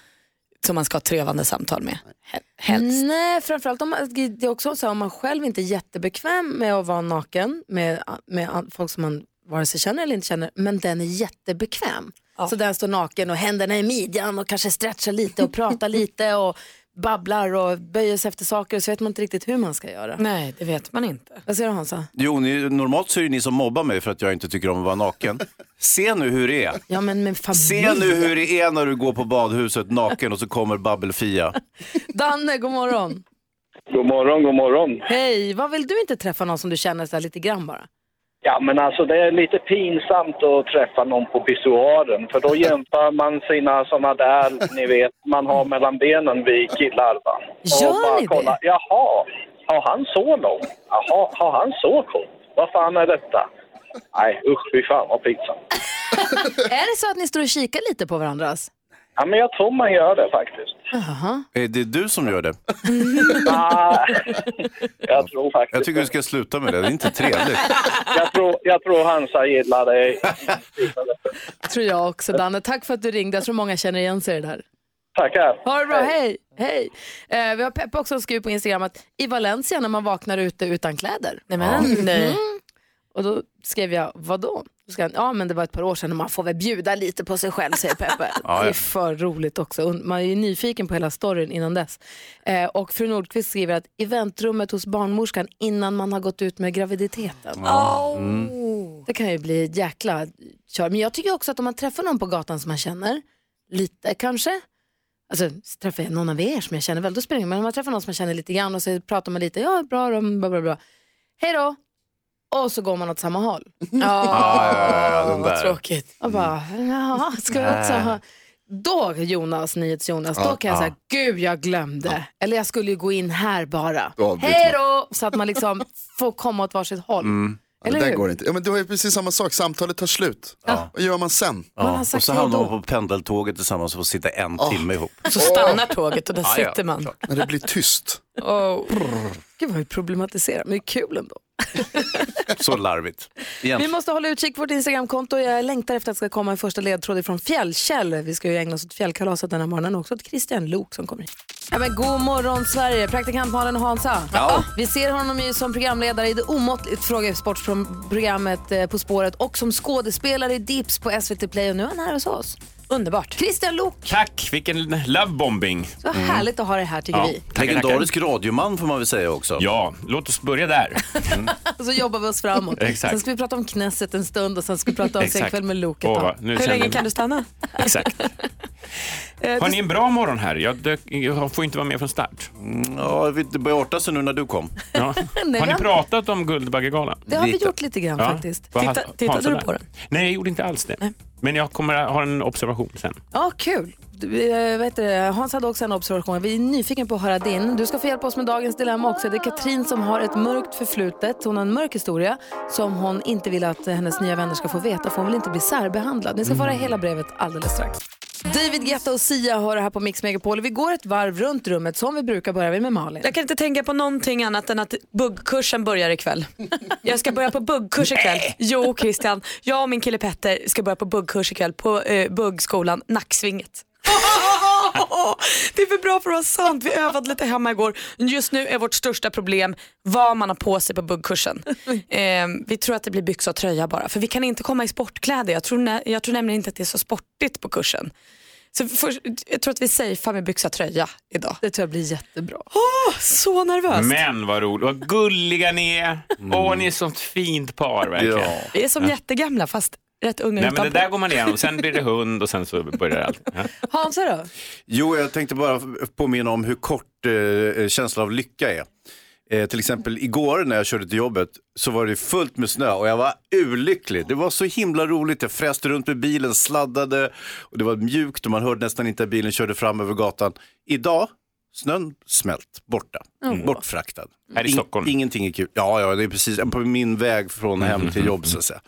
som man ska ha trevande samtal med. Hel- Helst. Nej, framförallt om man, det är också så om man själv inte är jättebekväm med att vara naken med, med folk som man vare sig känner eller inte känner, men den är jättebekväm. Så den står naken och händerna i midjan och kanske stretchar lite och pratar lite och babblar och böjer sig efter saker och så vet man inte riktigt hur man ska göra. Nej, det vet man inte. Vad säger du Hansa? Jo, ni, normalt så är det ni som mobbar mig för att jag inte tycker om att vara naken. Se nu hur det är. Ja men med familj. Se nu hur det är när du går på badhuset naken och så kommer Babbel-Fia. Danne, god morgon. God morgon, god morgon. Hej, vad vill du inte träffa någon som du känner så här lite grann bara? Ja, men alltså det är lite pinsamt att träffa någon på pissoaren för då jämför man sina såna där, ni vet, man har mellan benen vi killar va. Gör och bara ni det? kolla, Jaha, har han så långt? Jaha, har han så kort? Vad fan är detta? Nej, usch, fy fan vad pinsamt. Är det så att ni står och kikar lite på varandras? Ja, men jag tror man gör det faktiskt. Jaha. Är det du som gör det? Ah, jag tror faktiskt Jag tycker du ska sluta med det, det är inte trevligt. jag tror, jag tror Hansa gillar det. tror jag också Danne. Tack för att du ringde. Jag tror många känner igen sig i det där. Tackar. Ha det bra, hej! hej. Eh, vi har Peppa också som skriver på Instagram att i Valencia när man vaknar ute utan kläder. Nej, men, nej. Mm. Och då skrev jag, vadå? Då ska han, ja men det var ett par år sedan och man får väl bjuda lite på sig själv säger Peppe. Ja, Det är för roligt också. Man är ju nyfiken på hela storyn innan dess. Eh, och fru Nordqvist skriver att eventrummet hos barnmorskan innan man har gått ut med graviditeten. Mm. Det kan ju bli ett jäkla kör. Men jag tycker också att om man träffar någon på gatan som man känner, lite kanske, Alltså träffar jag någon av er som jag känner väl, då spelar det Men om man träffar någon som man känner lite grann och så pratar man lite, ja bra då, bla bla bla. Hej då! Och så går man åt samma håll. Ja, ja, ja, ja, den vad tråkigt. Och bara, ja, ska vi också ha... Då Jonas, NyhetsJonas, då Ja, kan jag säga, gud jag glömde. Eller jag skulle ju gå in här bara. Hej då! Så att man liksom får komma åt varsitt håll. Ja, Eller det där hur? går inte. Ja, men det var ju precis samma sak, samtalet tar slut. Vad gör man sen? Man Ja. Och så hamnar man på pendeltåget tillsammans och får sitta en timme ihop. Så stannar tåget och där Ja, ja, sitter man. När det blir tyst. Oh. Gud vad vi problematiserar, men det är kul ändå. Så larvigt. Vi Egentligen. måste hålla utkik på vårt Instagramkonto. Jag längtar efter att det ska komma en första ledtråd från Fjällkäll. Vi ska ju ägna oss åt fjällkalaset den här morgonen och också åt Christian Lok som kommer hit. Ja, men god morgon Sverige, praktikant Malin och Hansa. Ja. Vi ser honom ju som programledare i det omåttligt frågesportprogrammet eh, På spåret och som skådespelare i Dips på SVT Play och nu är han här hos oss. Underbart. Christian Lok, Tack, vilken lovebombing. så härligt att ha dig här tycker Ja, vi. Legendarisk radioman får man väl säga också. Ja, låt oss börja där. Och så jobbar vi oss framåt. Exakt. Sen ska vi prata om Knesset en stund och sen ska vi prata om Exakt. Senkväll med Lok ett Åh, tag. vad- nu Hur känner länge jag- kan du stanna? Exakt. Eh, Har ni en bra morgon här? Jag, dök, jag får inte vara med från start. Ja, det började arta sig nu när du kom. Ja. Nej, Har ni vi- pratat om Guldbaggegalan? Det har vi Lite. gjort lite grann faktiskt. Vad har- Titta- tittade du på den? Nej, jag gjorde inte alls det. Men jag kommer att ha en observation sen. Ja, kul. Du, eh, vet du, Hans hade också en observation. Vi är nyfiken på att höra din. Du ska få hjälpa oss med dagens dilemma också. Det är Katrin som har ett mörkt förflutet. Hon har en mörk historia som hon inte vill att eh, hennes nya vänner ska få veta för hon vill inte bli särbehandlad. Ni ska få höra hela brevet alldeles strax. David Guetta och Sia hör det här på Mix Megapol. Vi går ett varv runt rummet som vi brukar börja vi med Malin. Jag kan inte tänka på någonting annat än att buggkursen börjar ikväll. Jag ska börja på buggkurs ikväll. Jo Christian, jag och min kille Petter ska börja på buggkurs ikväll på eh, buggskolan Nacksvinget. Det är för bra för att vara sant. Vi övade lite hemma igår. Just nu är vårt största problem vad man har på sig på buggkursen. Eh, vi tror att det blir byxa och tröja bara. För vi kan inte komma i sportkläder. Jag tror, jag tror nämligen inte att det är så sportigt på kursen. Så först, jag tror att vi safear med byxa och tröja idag. Det tror jag blir jättebra. Åh, så nervös. Men vad roligt, vad gulliga ni är. Åh, ni är sånt fint par verkligen. Ja. Vi är som jättegamla fast rätt unga Nej, men det där går man igenom, sen blir det hund och sen så börjar allt. Ja. Hansa då? Jo, jag tänkte bara påminna om hur kort eh, känslan av lycka är. Eh, till exempel igår när jag körde till jobbet så var det fullt med snö och jag var urlycklig. Det var så himla roligt. Jag fräste runt med bilen, sladdade och det var mjukt och man hörde nästan inte att bilen körde fram över gatan. Idag, snön smält, borta, bortfraktad. Här i In- Stockholm? Ingenting är kul. Ja, ja, det är precis på min väg från hem till jobb så att säga.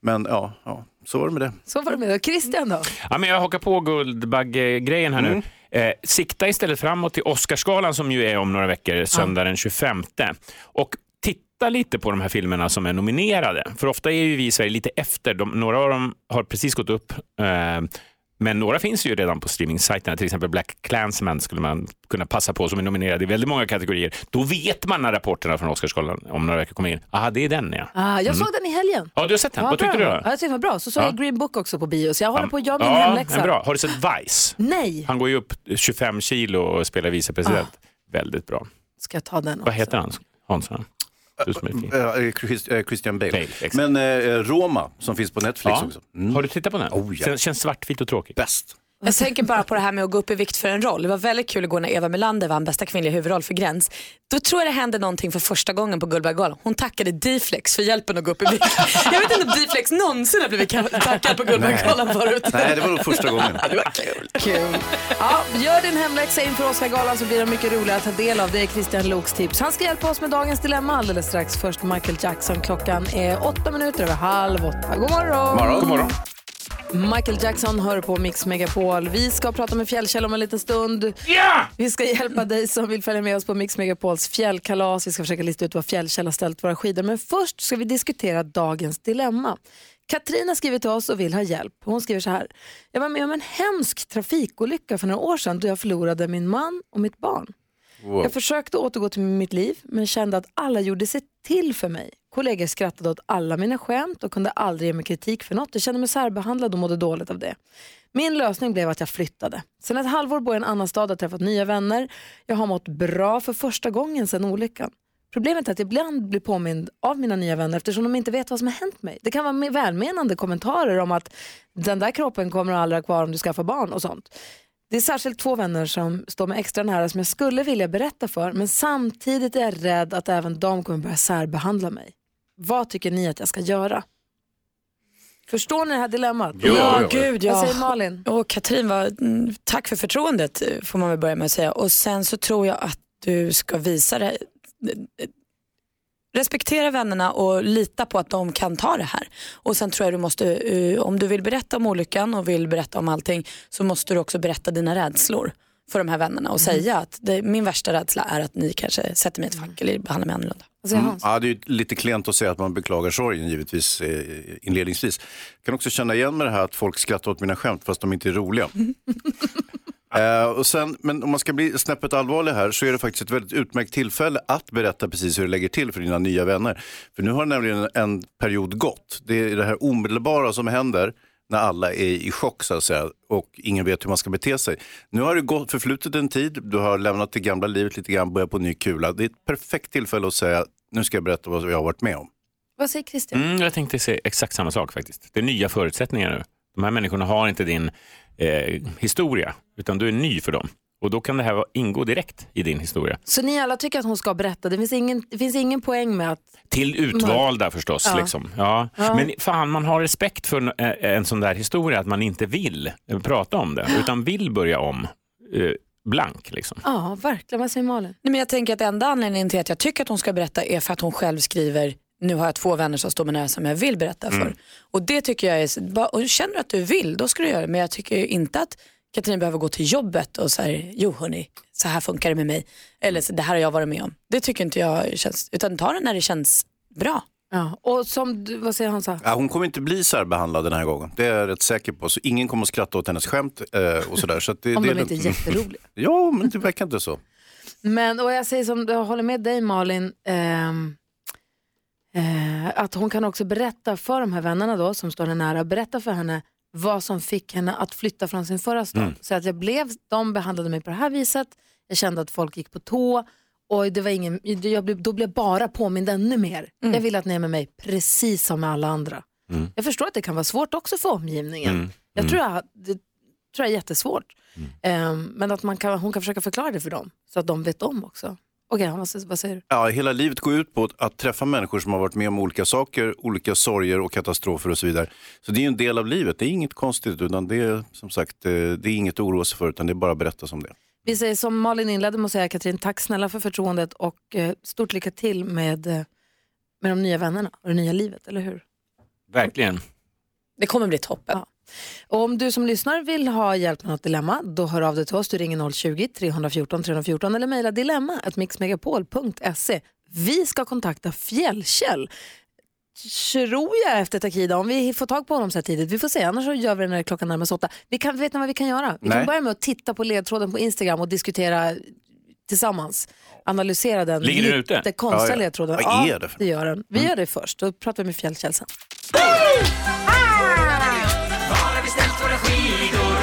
Men ja, ja så var det med det. Så var det med. Och Christian då? Ja, men jag hakar på Guldbagge-grejen här Mm. nu. Eh, sikta istället framåt till Oscarsgalan som ju är om några veckor, söndag den 25. Och titta lite på de här filmerna som är nominerade. För ofta är ju vi i Sverige lite efter. De, några av dem har precis gått upp. Eh, men några finns ju redan på streamingsajterna, till exempel Black Klansman skulle man kunna passa på som är nominerad i väldigt många kategorier. Då vet man när rapporterna från Oscarsgalan om några veckor kommer in. Aha, det är den ja. Ah, jag såg den i helgen. Ja, du har sett den. Ja, Vad tyckte du Ja, då? jag tyckte den var bra. Så såg Ja. jag Green Book också på bio, så jag håller på att göra min ja, hemläxa. bra. Har du sett Vice? Nej, Han går ju upp 25 kilo och spelar vicepresident. Väldigt bra. ska jag ta den också? Vad heter han? Hansson? Eh, Chris- eh, Christian Bale. Bale. Men eh, Roma som finns på Netflix Ja. också. Mm. Har du tittat på den? Oh, ja. Känns, känns svartvit och tråkigt. Bäst. Jag tänker bara på det här med att gå upp i vikt för en roll. Det var väldigt kul igår när Eva Melander vann bästa kvinnliga huvudroll för Gräns. Då tror jag det hände någonting för första gången på Guldbaggegalan. Hon tackade D-flex för hjälpen att gå upp i vikt. Jag vet inte om D-flex någonsin har blivit tackad på Guldbaggegalan förut. Nej, det var nog första gången. Det var kul. Kul. Ja, gör din hemläxa inför Oscargalan så blir det mycket roligare att ta del av. Det är Christian Loks tips. Han ska hjälpa oss med dagens dilemma alldeles strax. Först Michael Jackson. Klockan är åtta minuter över halv åtta. God morgon! God morgon. Michael Jackson hör på Mix Megapol. Vi ska prata med Fjällkäll om en liten stund. Ja! Vi ska hjälpa dig som vill följa med oss på Mix Megapols fjällkalas. Vi ska försöka lista ut var Fjällkäll har ställt våra skidor. Men först ska vi diskutera dagens dilemma. Katrin har skrivit till oss och vill ha hjälp. Hon skriver så här. Jag var med om en hemsk trafikolycka för några år sedan då jag förlorade min man och mitt barn. Wow. Jag försökte återgå till mitt liv men kände att alla gjorde sig till för mig. Kollegor skrattade åt alla mina skämt och kunde aldrig ge mig kritik för något. Jag kände mig särbehandlad och mådde dåligt av det. Min lösning blev att jag flyttade. Sen ett halvår bor jag i en annan stad och har träffat nya vänner. Jag har mått bra för första gången sedan olyckan. Problemet är att jag ibland blir påmind av mina nya vänner eftersom de inte vet vad som har hänt mig. Det kan vara välmenande kommentarer om att den där kroppen kommer aldrig ha kvar om du skaffar barn och sånt. Det är särskilt två vänner som står mig extra nära som jag skulle vilja berätta för men samtidigt är jag rädd att även de kommer börja särbehandla mig. Vad tycker ni att jag ska göra? Förstår ni det här dilemmat? Jo, Ja, jo, gud Vad ja. säger Malin? Och Katrin, var, mm, tack för förtroendet får man väl börja med att säga. Och sen så tror jag att du ska visa det. Respektera vännerna och lita på att de kan ta det här. Och sen tror jag du måste, eh, om du vill berätta om olyckan och vill berätta om allting så måste du också berätta dina rädslor. för de här vännerna och säga att det, min värsta rädsla är att ni kanske sätter mig i ett fack eller behandlar mig annorlunda. Mm. Ja, det är lite klent att säga att man beklagar sorgen givetvis eh, inledningsvis. Jag kan också känna igen med det här att folk skrattar åt mina skämt fast de inte är roliga. Eh, och sen, men om man ska bli snäppet allvarlig här så är det faktiskt ett väldigt utmärkt tillfälle att berätta precis hur det lägger till för dina nya vänner. För nu har nämligen en period gått. Det är det här omedelbara som händer när alla är i chock så att säga och ingen vet hur man ska bete sig. Nu har det gått, förflutit en tid, du har lämnat det gamla livet lite grann, börjat på ny kula. Det är ett perfekt tillfälle att säga, nu ska jag berätta vad jag har varit med om. Vad säger Christian? Mm, jag tänkte säga exakt samma sak faktiskt. Det är nya förutsättningar nu. De här människorna har inte din eh, historia, utan du är ny för dem. Och då kan det här ingå direkt i din historia. Så ni alla tycker att hon ska berätta? Det finns ingen, det finns ingen poäng med att... Till utvalda förstås. Ja. Liksom. Ja. Ja. Men fan, man har respekt för en, sån där historia, att man inte vill prata om det, utan vill börja om eh, blank. Liksom. Ja, verkligen. Vad säger Malin? Nej, men jag tänker att enda anledningen till att jag tycker att hon ska berätta är för att hon själv skriver nu har jag två vänner som står mig nära som jag vill berätta för. Mm. Och det tycker jag är, och känner du att du vill, då ska du göra det. Men jag tycker ju inte att Katrin behöver gå till jobbet och säga, jo hörni, så här funkar det med mig. Eller så, det här har jag varit med om. Det tycker inte jag känns, utan ta det när det känns bra. Ja. Och som du, vad säger Hansa? Ja, hon kommer inte bli särbehandlad den här gången. Det är jag rätt säker på. Så ingen kommer att skratta åt hennes skämt eh, och sådär. Så att det, Om det de inte är jätteroliga. ja, men det verkar inte så. Men, och jag säger som, jag håller med dig Malin, ehm, eh, att hon kan också berätta för de här vännerna då, som står henne nära, berätta för henne vad som fick henne att flytta från sin förra stad. Mm. Så att jag blev, de behandlade mig på det här viset, jag kände att folk gick på tå och det var ingen, jag blev, då blev jag bara påmind ännu mer. Jag vill att ni är med mig precis som med alla andra. Mm. Jag förstår att det kan vara svårt också för omgivningen. Mm. Jag tror, jag, det tror jag är jättesvårt. Ehm, men att man kan, hon kan försöka förklara det för dem så att de vet om också. Okej, vad, vad säger du? Ja, hela livet går ut på att, att träffa människor som har varit med om olika saker, olika sorger och katastrofer och så vidare. Så det är en del av livet, det är inget konstigt utan det är som sagt, eh, det är inget att oroa sig för utan det är bara att berätta som det. Vi säger som Malin inledde med att säga, Katrin, tack snälla för förtroendet och eh, stort lycka till med, eh, med de nya vännerna och det nya livet, eller hur? Verkligen. Det kommer bli toppen. Ja. Och om du som lyssnar vill ha hjälp med något dilemma, då hör av dig till oss. Du ringer 020-314 314 eller mejla dilemma at mixmegapol.se. Vi ska kontakta Fjällkäll. Tror jag efter Takida, om vi får tag på honom så här tidigt. Vi får se, annars så gör vi det när klockan närmar sig åtta. Vi kan, vet ni vad vi kan göra? Vi Nej. kan börja med att titta på ledtråden på Instagram och diskutera tillsammans. Analysera den Ligger den ute? lite konstiga Ja, ja. ledtråden. Vad ja, är det för det gör den. Vi Mm. gör det först, då pratar vi med Fjällkäll sen. skidor?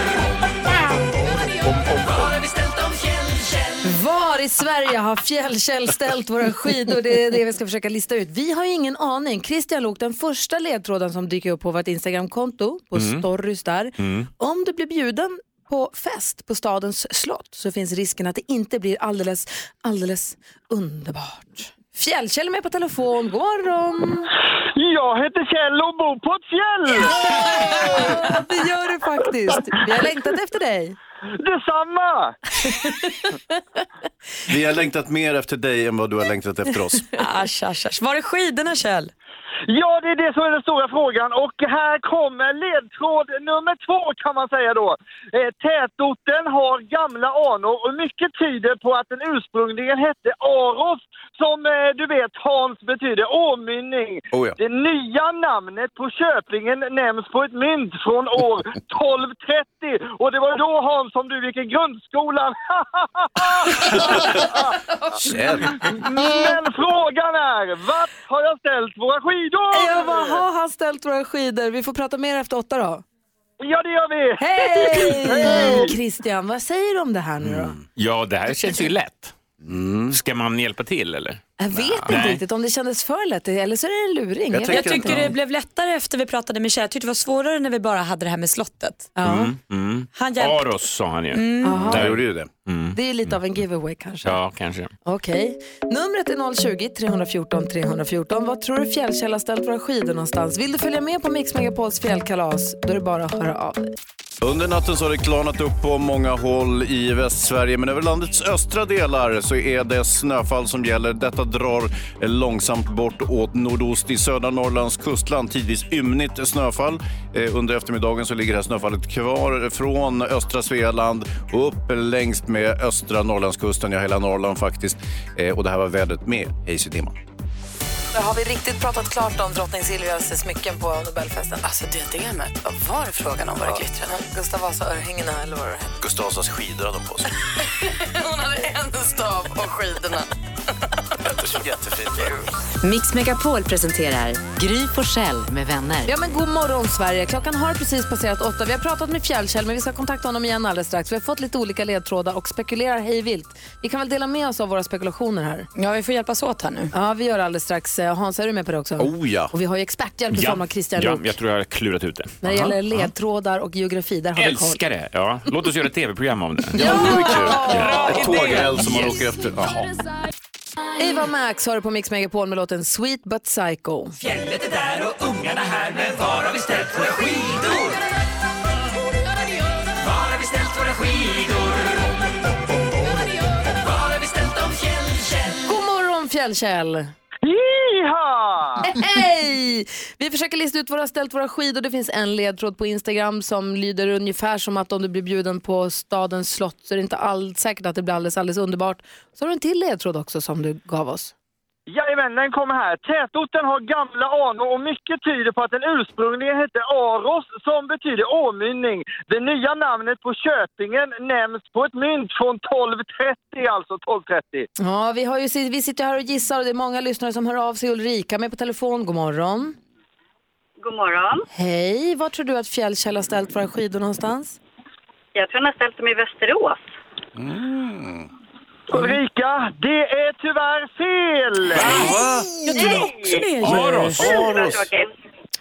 Var har vi ställt dem fjällkäll? Var i Sverige har Fjällkäll ställt våra skidor? Det är det vi ska försöka lista ut. Vi har ingen aning. Christian Lok, den första ledtråden som dyker upp på vårt Instagramkonto, på Mm. stories där. Mm. Om du blir bjuden på fest på stadens slott så finns risken att det inte blir alldeles, alldeles underbart. Fjällkäll är med på telefon. God morgon! Jag heter Kjell och bor på ett fjäll! Ja, det gör du faktiskt. Vi har längtat efter dig. Detsamma! Vi har längtat mer efter dig än vad du har längtat efter oss. Asch, asch, asch. Var är skidorna Kjell? Ja, det är det som är den stora frågan och här kommer ledtråd nummer två kan man säga då. Eh, tätorten har gamla anor och mycket tyder på att den ursprungligen hette Aros som eh, du vet Hans betyder åmynning. Oh ja. Det nya namnet på köpingen nämns på ett mynt från år 1230 och det var då Hans som du gick i grundskolan. Men frågan är, vart har jag ställt våra skidor? Ja, vad har han ställt våra skidor? Vi får prata mer efter åtta då. Ja, det gör vi. Hej! Christian, vad säger du om det här nu då? Ja, det här känns ju lätt. Ska man hjälpa till eller? Jag vet inte Nej. riktigt om det kändes för lätt eller så är det en luring. Jag, vet tycker inte. det blev lättare efter vi pratade med Kjell. Jag tyckte det var svårare när vi bara hade det här med slottet. Mm, mm. Han hjälpte- Aros sa han ju. Mm. Aha. Där Jag gjorde ju det. Mm. Det är lite av en giveaway kanske. Ja, kanske. Okej. Numret är 020-314 314. Vad tror du Fjällkäll har ställt våra skidor någonstans? Vill du följa med på Mix Megapols fjällkalas? Då är det bara att höra av dig. Under natten så har det klarnat upp på många håll i Västsverige, men över landets östra delar så är det snöfall som gäller. Detta drar långsamt bort åt nordost i södra Norrlands kustland. Tidvis ymnigt snöfall. Eh, under eftermiddagen så ligger det här snöfallet kvar från östra Svealand och upp längs med östra Norrlandskusten, ja hela Norrland faktiskt. Eh, och det här var vädret med Hayes i dimman. Där har vi riktigt pratat klart om drottning Silvias smycken på Nobelfesten. Alltså diademet, vad var det frågan om? Var det glittrade? Gustav Vasa-örhängena eller vad det. Gustav Vasas skidor hade de på sig. Hon hade en stav och skidorna. Det jättefint Mix Megapol presenterar Gry Forssell med vänner. Ja, men god morgon Sverige. Klockan har precis passerat åtta. Vi har pratat med Fjällkäll, men vi ska kontakta honom igen alldeles strax. Vi har fått lite olika ledtrådar och spekulerar hej vilt. Vi kan väl dela med oss av våra spekulationer här? Ja, vi får hjälpas åt här nu. Ja, vi gör alldeles strax. Eh, Hans, är du med på det också? Oh ja. Och vi har ju experthjälp i form av Christian ja, jag tror jag har klurat ut det. När det gäller ledtrådar och geografi, där har vi koll. Älskar det! Ja. Låt oss göra ett tv-program om det. Ja, det är kul. Ja. Ett tågräls som man Yes. åker efter. Jaha. Eva Max har du på Mix Megapol med låten Sweet But Psycho. Fjället är där och ungarna här, men var har vi ställt våra skidor? Var har vi ställt våra skidor? Var har vi ställt dem, Fjällkäll? God morgon Fjällkäll! Jiha! Hej! Vi försöker lista ut var du har ställt våra skidor. Det finns en ledtråd på Instagram som lyder ungefär som att om du blir bjuden på stadens slott så är det inte all, säkert att det blir alldeles, alldeles underbart. Så har du en till ledtråd också som du gav oss. Jajamän, den kommer här. Tätorten har gamla anor och mycket tyder på att den ursprungligen hette Aros som betyder åmynning. Det nya namnet på Köpingen nämns på ett mynt från 1230, alltså 1230. Ja, vi, har ju, vi sitter här och gissar och det är många lyssnare som hör av sig. Ulrika med på telefon. God morgon. God morgon. Hej, var tror du att Fjällkäll har ställt våra skidor någonstans? Jag tror han har ställt dem i Västerås. Ulrika, det är tyvärr fel! Jag trodde också det. ju. Aros. Aros.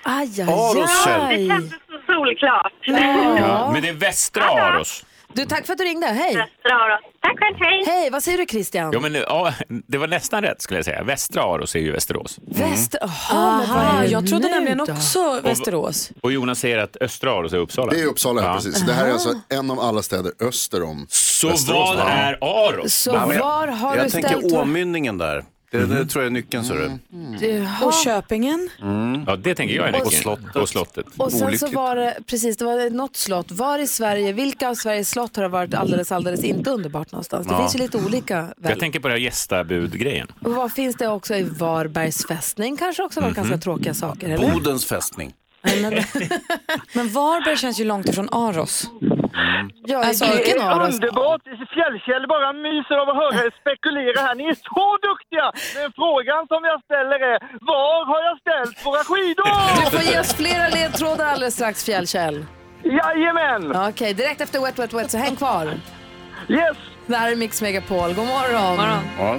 Aj, aj, Aros, Kjell. Det aj. kändes så solklart. Ja, men det är västra Aros. Du, tack för att du ringde. Hej. Västra Aros. Tack själv, hej. Hej, vad säger du Christian? Ja, men, ja, det var nästan rätt skulle jag säga. Västra Aros är ju Västerås. Men vad Aha, det jag trodde nu nämligen också Västerås. Och Jonas säger att östra Aros är Uppsala. Det är Uppsala, Ja. precis. Det här är alltså en av alla städer öster om Så Västerås. vad är Aros? Så var har jag du tänker ställt... våra- åmynningen där. Det, det tror jag är nyckeln, så du. Jaha. Och Köpingen. Ja, det tänker jag är Och nyckeln. slottet. Och slottet. Och sen så Olyckligt. var det, precis, det var något slott. Var i Sverige, vilka av Sveriges slott har det varit alldeles, alldeles inte underbart någonstans? Det Ja. finns ju lite olika väl? Jag tänker på det här gästabud-grejen. Och vad finns det också i Varbergs fästning? Kanske också var ganska tråkiga saker, eller? Bodens fästning. Men, Men Varberg känns ju långt ifrån Aros. ja, Alltså, Det är av oss? underbart. Fjällkäll bara myser av att höra er spekulera här. Ni är så duktiga! Men frågan som jag ställer är, var har jag ställt våra skidor? Du får ge oss flera ledtrådar alldeles strax, Fjällkäll. Jajamän! Okej, direkt efter Wet Wet Wet, så häng kvar. Yes! Det här är Mix Megapol. God morgon. Ja.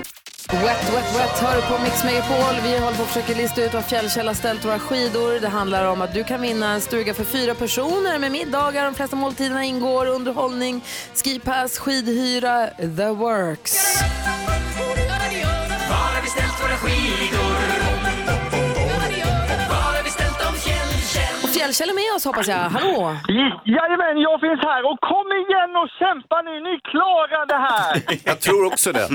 Wet, wet, wet hör på Mix Megapol. Vi håller på att försöka lista ut var Fjällkälla ställt våra skidor. Det handlar om att du kan vinna en stuga för fyra personer med middagar. De flesta måltiderna ingår, underhållning, skipass, skidhyra, the works. Var har vi ställt våra skidor? Fjällkäll? Är med oss hoppas jag. Hallå! Jajamän, jag finns här och kom igen och kämpa nu, ni klarar det här! Jag tror också det.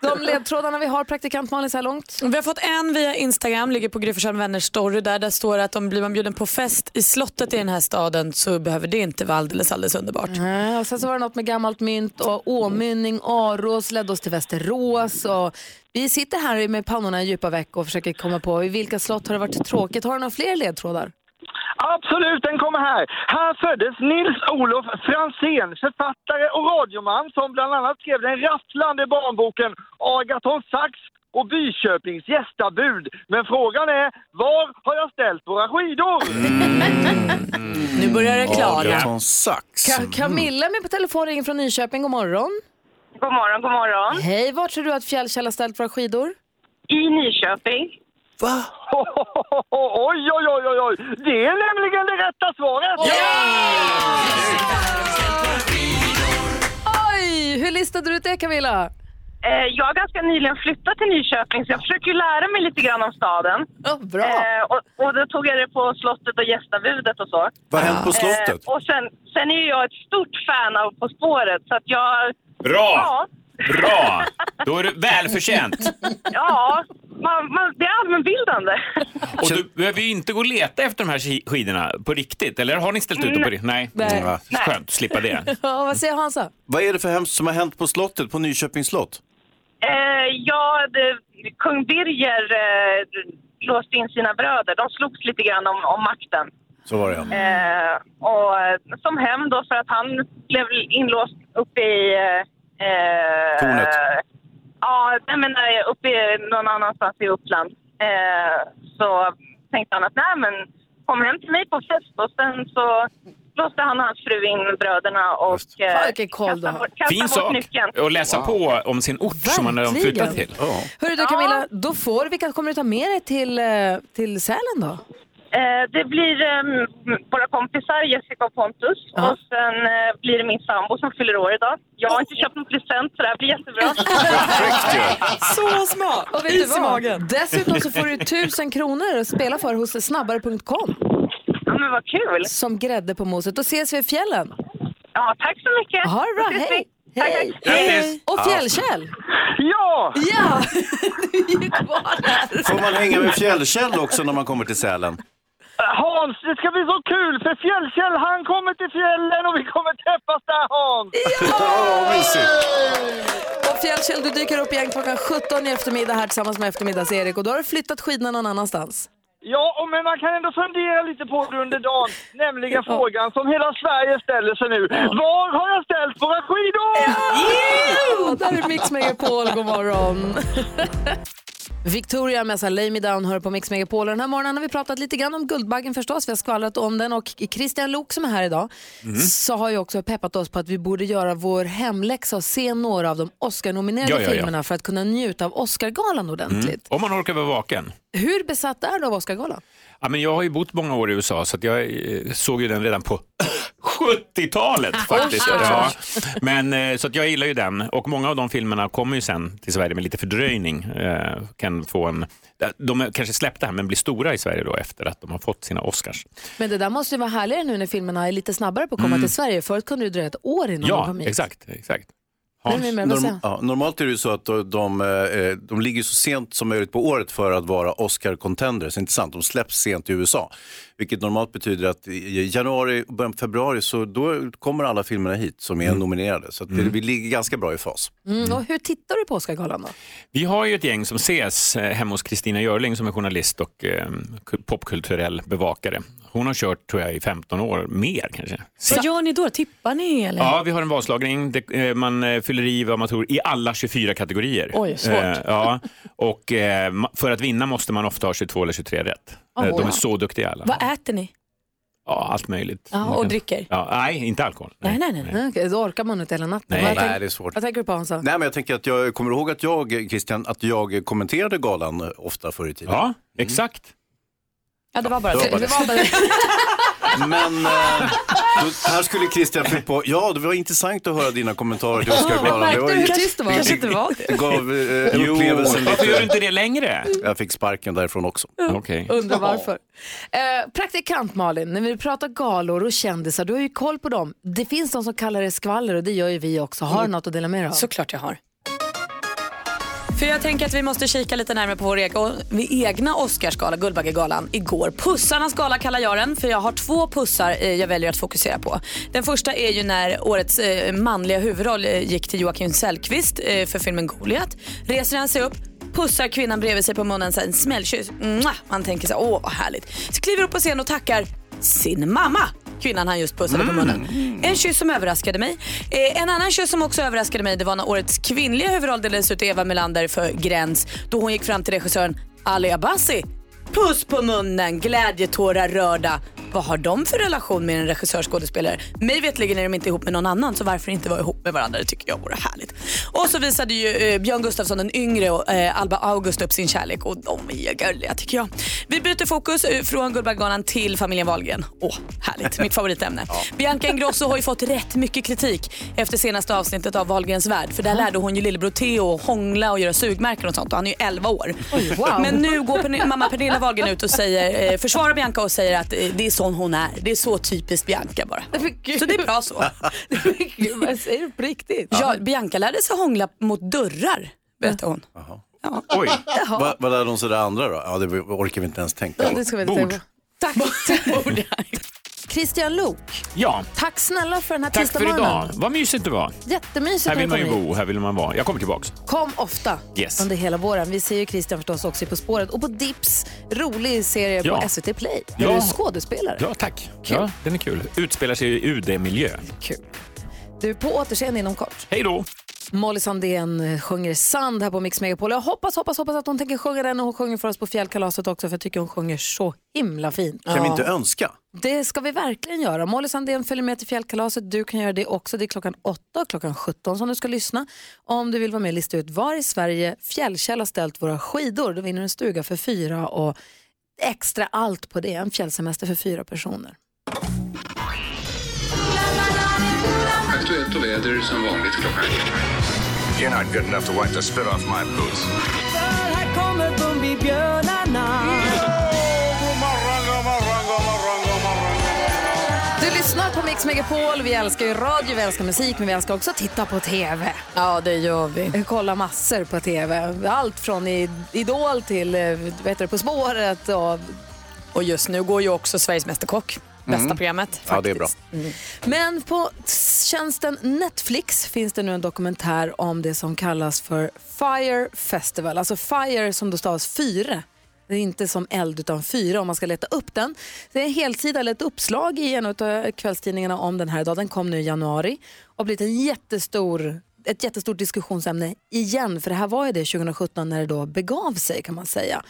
De ledtrådarna vi har, praktikant Malin, så här långt. Vi har fått en via Instagram, ligger på Gry vänners story där. Där står det att om blir man bjuden på fest i slottet i den här staden så behöver det inte vara alldeles, alldeles underbart. Nej, och sen så var det något med gammalt mynt och åmynning, Aros ledde oss till Västerås. Och vi sitter här med pannorna i djupa veck och försöker komma på i vilka slott har det varit tråkigt. Har du några fler ledtrådar? Absolut, den kommer här. Här föddes Nils-Olof Franzén, författare och radioman som bland annat skrev den rafflande barnboken Agaton Sax och Byköpings gästabud. Men frågan är, var har jag ställt våra skidor? Nu börjar det klarna. Agaton Sax. Ka- Camilla är med på telefon, ringer från Nyköping. God morgon. God morgon, god morgon. Hej, var tror du att Fjällkäll har ställt våra skidor? I Nyköping. Va? Oj, oj, oj, oj, oj! Det är nämligen det rätta svaret! Oj, hur listade du ut det Camilla? Eh, jag har ganska nyligen flyttat till Nyköping så jag försöker ju lära mig lite grann om staden. bra. Eh, och, och då tog jag det på slottet och gästabudet och så. Vad har hänt på slottet? Eh, och sen, sen är ju jag ett stort fan av På spåret så att jag... Bra! Ja, Bra! Då är det välförtjänt. ja man, man, det är allmänbildande. Och du behöver ju inte gå och leta efter de här ski- skidorna på riktigt, eller har ni ställt ut dem på riktigt? Nej. Nej. Mm, Skönt att slippa det. Ja, vad säger Hansa? Vad är det för hemskt som har hänt på slottet, på Nyköpings slott? Eh, ja, det, kung Birger eh, låste in sina bröder. De slogs lite grann om, om makten. Så var det ja. Eh, och eh, som hem då för att han blev inlåst uppe i... Eh, Tornet. Ja, jag menar uppe i någon annanstans i Uppland. Eh, så tänkte han att nej men kom hem till mig på fest och sen så låste han och hans fru in bröderna och eh, Fan, vilken koll du kastade har. bort, kastade Fin bort sak nyckeln. att läsa på om sin ort som man har Verkligen. flyttat till. Hörru du Camilla, då får, vilka kommer du ta med dig till, eh, till Sälen då? Eh, det blir eh, våra kompisar Jessica och Pontus och sen eh, blir det min sambo som fyller år idag. Jag har inte köpt någon present så det här blir jättebra. Så smart! Och vet du vad? Dessutom så får du tusen kronor att spela för hos snabbare.com. Ja men vad kul! Som grädde på moset. Då ses vi i fjällen. Ja, tack så mycket. Ha det bra, hej! Hej! tack. Hej! Och Fjällkäll! Ja! Ja! du är ju kvar där. Får man hänga med Fjällkäll också när man kommer till Sälen? Hans, det ska bli så kul för Fjällkäll han kommer till fjällen och vi kommer träffas där Hans! Och Fjällkäll, du dyker upp igen klockan 17 i eftermiddag här tillsammans med eftermiddags-Erik och då har du flyttat skidorna någon annanstans. Ja, men man kan ändå fundera lite på det under dagen, nämligen frågan som hela Sverige ställer sig nu. Var har jag ställt våra skidor? Ja, där är Mix Megapol, god morgon. Victoria med Lay Me Down hör på Mix Megapol. Den här morgonen har vi pratat lite grann om Guldbaggen förstås. Vi har skvallrat om den och Christian Lok som är här idag Mm. så har ju också peppat oss på att vi borde göra vår hemläxa och se några av de Oscar-nominerade Ja, ja, ja. filmerna för att kunna njuta av Oscargalan ordentligt. Mm. Om man orkar vara vaken. Hur besatt är du av Oscargalan? Ja, men jag har ju bott många år i USA så jag eh, såg ju den redan på 70-talet faktiskt. Oj, oj, oj. Ja. Men, eh, så att jag gillar ju den och många av de filmerna kommer ju sen till Sverige med lite fördröjning. Eh, kan få en, de är kanske släppta här men blir stora i Sverige då efter att de har fått sina Oscars. Men det där måste ju vara härligare nu när filmerna är lite snabbare på att komma Mm. till Sverige. Förut kunde det dröja ett år innan de Ja, kom hit. exakt. exakt. Nej, men, vad säger Norm, ja, normalt är det ju så att de, de, eh, de ligger så sent som möjligt på året för att vara Oscar-contenders, inte sant? De släpps sent i USA. Vilket normalt betyder att i januari och början på februari så då kommer alla filmerna hit som är nominerade. Så att det, vi ligger ganska bra i fas. Mm, och hur tittar du på Oscargalan då? Vi har ju ett gäng som ses eh, hemma hos Kristina Görling som är journalist och eh, ku- popkulturell bevakare. Hon har kört tror jag i 15 år, mer kanske. Vad gör ni då? Tippar ni eller? Ja, vi har en vadslagning. Det, eh, man eh, fyller i vad man tror i alla 24 kategorier. Oj, svårt. Eh, ja, och eh, för att vinna måste man ofta ha 22 eller 23 rätt. Oh, De är så duktiga alla. Vad äter ni? Ja, allt möjligt. Ja, och dricker? Ja, nej, inte alkohol. Nej, nej, nej. Nej, okej, då orkar man inte hela natten. Nej, Vad nej, tänk- det är svårt. Vad tänker du på Hansa? Nej, men jag tänker att jag kommer ihåg att jag, Christian, att jag kommenterade galan ofta förr i tiden. Ja, exakt. Ja, det var bara Det var det. bara var bara Men eh, då, här skulle Christian fylla på, ja det var intressant att höra dina kommentarer till Oscargalan. Det var Kanske inte var det. Det gav eh, Jo, upplevelsen varför gör du lite. inte det längre? Jag fick sparken därifrån också. Okej. Undrar varför. Eh, praktikant Malin, när vi pratar galor och kändisar, du har ju koll på dem. Det finns de som kallar det skvaller och det gör ju vi också. Har du något att dela med dig av? Såklart jag har. För jag tänker att vi måste kika lite närmare på vår egen, egna Oscarsgala, Guldbaggegalan, igår. Pussarnas gala kallar jag den, för jag har två pussar eh, jag väljer att fokusera på. Den första är ju när årets eh, manliga huvudroll eh, gick till Joakim Sellqvist för filmen Goliat. Reser han sig upp, pussar kvinnan bredvid sig på munnen, så en smällkyss. Man tänker så här, åh vad härligt. Så kliver upp på scen och tackar sin mamma kvinnan han just pussade på munnen. En kyss som överraskade mig. Eh, en annan kyss som också överraskade mig det var när årets kvinnliga huvudroll delades ut till Eva Melander för Gräns då hon gick fram till regissören Ali Abbasi. Puss på munnen, glädjetårar rörda. Vad har de för relation med en regissör skådespelare? Mig vetligen är de inte ihop med någon annan så varför inte vara ihop med varandra? Det tycker jag vore härligt. Och så visade ju eh, Björn Gustafsson den yngre och eh, Alba August upp sin kärlek och de är gulliga tycker jag. Vi byter fokus eh, från Guldbaggegalan till familjen Wahlgren. Åh, härligt. Mitt favoritämne. Bianca Ingrosso har ju fått rätt mycket kritik efter senaste avsnittet av Wahlgrens värld. För där lärde hon ju lillebror Theo att hångla och göra sugmärken och sånt och han är ju 11 år. Oj, wow. Men nu går mamma Pernilla Wahlgren ut och säger, eh, försvarar Bianca och säger att eh, det är sån hon är. Det är så typiskt Bianca bara. Så det är bra så. Gud, vad säger du på riktigt? Ja, Bianca lärde sig hångla mot dörrar, berättar hon. Ja. Oj, Jaha. vad vad lärde de sig det andra då? Ja, det orkar vi inte ens tänka Ja, på. det ska vi inte Bord. tänka på. Tack. Christian Luuk, Ja, tack snälla för den här tack för idag. Vad mysigt det var. Jättemysigt Här vill man ju bo, här vill man vara. Jag kommer tillbaks. Kom ofta Yes. under hela våren. Vi ser ju Christian förstås också i På spåret och på Dips, rolig serie Ja. på SVT Play. Där Ja. du är skådespelare. Ja, tack. Ja, den är kul. Utspelar sig i UD-miljö. Kul. Du är på återseende inom kort. Hej då! Molly Sandén eh, sjunger Sand här på Mix Megapol. Jag hoppas, hoppas, hoppas att hon tänker sjunga den och hon sjunger för oss på fjällkalaset också för jag tycker hon sjunger så himla fint. Kan vi inte önska? Det ska vi verkligen göra. Molly Sandén följer med till fjällkalaset. Du kan göra det också. Det är klockan 8 och klockan 17 som du ska lyssna. Om du vill vara med och lista ut var i Sverige Fjällkäll har ställt våra skidor. Då vinner du en stuga för fyra och extra allt på det. En fjällsemester för fyra personer. Aktuellt och väder som vanligt klockan You're not good enough to wipe the spit off my boots. Här kommer Bumbibjörnarna. Lyssnar på Mix Megapol. Vi älskar ju radio, vi älskar musik, men vi älskar också att titta på TV. Ja, det gör vi. Kolla massor på TV. Allt från Idol till eh, vet du, På spåret och Och just nu går ju också Sveriges Mästerkock, bästa Mm. programmet. Ja, det är bra. Men på tjänsten Netflix finns det nu en dokumentär om det som kallas för Fire Festival. Alltså Fire som då stavas fyra. Det är inte som eld utan fyra om man ska leta upp den. Det är en helsida eller ett uppslag i en av kvällstidningarna om den här idag. Den kom nu i januari och blivit en jättestor, ett jättestort diskussionsämne igen. För det här var ju det 2017 när det då begav sig kan man säga.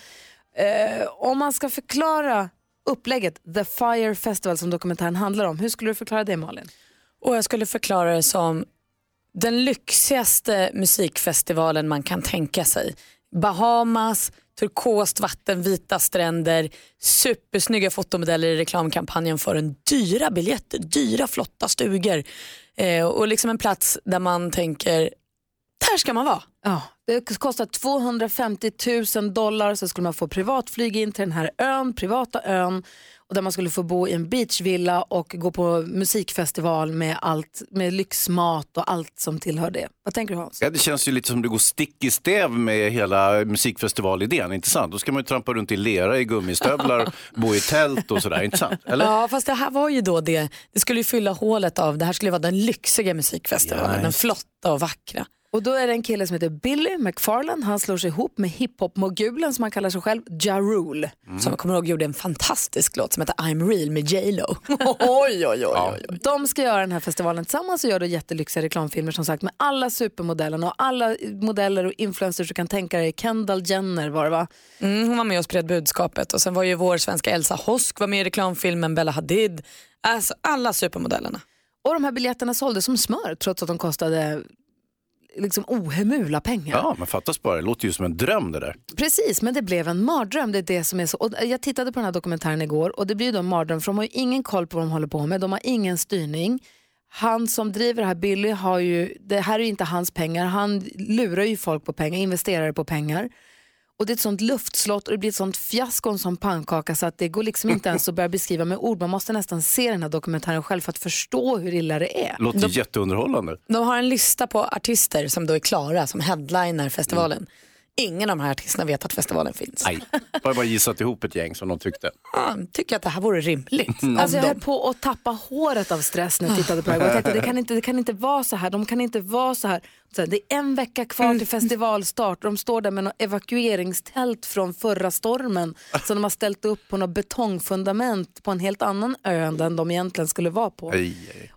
Eh, om man ska förklara upplägget The Fire Festival som dokumentären handlar om, hur skulle du förklara det Malin? Och jag skulle förklara det som den lyxigaste musikfestivalen man kan tänka sig. Bahamas, turkost vatten, vita stränder, supersnygga fotomodeller i reklamkampanjen för en dyra biljetter, dyra flotta stugor. Eh, och liksom en plats där man tänker, där ska man vara. Ja, det kostar 250 000 dollar så skulle man få privatflyg in till den här ön, privata ön och där man skulle få bo i en beachvilla och gå på musikfestival med allt, med lyxmat och allt som tillhör det. Vad tänker du Hans? Ja, det känns ju lite som det går stick i stäv med hela musikfestivalidén, inte sant? Då ska man ju trampa runt i lera i gummistövlar, bo i tält och sådär, inte sant? Eller? Ja fast det här var ju då det, det skulle ju fylla hålet av, det här skulle vara den lyxiga musikfestivalen, Ja, den flotta och vackra. Och då är det en kille som heter Billy McFarland. Han slår sig ihop med hiphop-mogulen som han kallar sig själv, Ja Rule. Som jag kommer ihåg gjorde en fantastisk låt som heter I'm real med J Lo. oj, oj, oj, oj, oj. De ska göra den här festivalen tillsammans och gör då jättelyxiga reklamfilmer som sagt med alla supermodellerna och alla modeller och influencers du kan tänka dig. Kendall Jenner var det va? Mm, hon var med och spred budskapet och sen var ju vår svenska Elsa Hosk var med i reklamfilmen, Bella Hadid. Alltså alla supermodellerna. Och de här biljetterna såldes som smör trots att de kostade liksom ohemula pengar. Ja, men fattas bara, det låter ju som en dröm det där. Precis, men det blev en mardröm. Det är det som är så. Och jag tittade på den här dokumentären igår och det blir då en mardröm för de har ju ingen koll på vad de håller på med. De har ingen styrning. Han som driver det här, Billy, har ju, det här är ju inte hans pengar. Han lurar ju folk på pengar, investerare på pengar. Och det är ett sånt luftslott och det blir ett sånt fiasko och en sån pannkaka så att det går liksom inte ens att börja beskriva med ord. Man måste nästan se den här dokumentären själv för att förstå hur illa det är. Låter jätteunderhållande. De har en lista på artister som då är klara som headliner festivalen. Ingen av de här artisterna vet att festivalen finns. Nej, bara, bara gissat ihop ett gäng som de tyckte. Ja, tycker att det här vore rimligt. Mm. Alltså jag höll på att tappa håret av stress när jag tittade på det här. Jag tänkte, det, kan inte, det kan inte vara så här. De kan inte vara så här. Så det är en vecka kvar till festivalstart och de står där med något evakueringstält från förra stormen som de har ställt upp på något betongfundament på en helt annan ö än den de egentligen skulle vara på.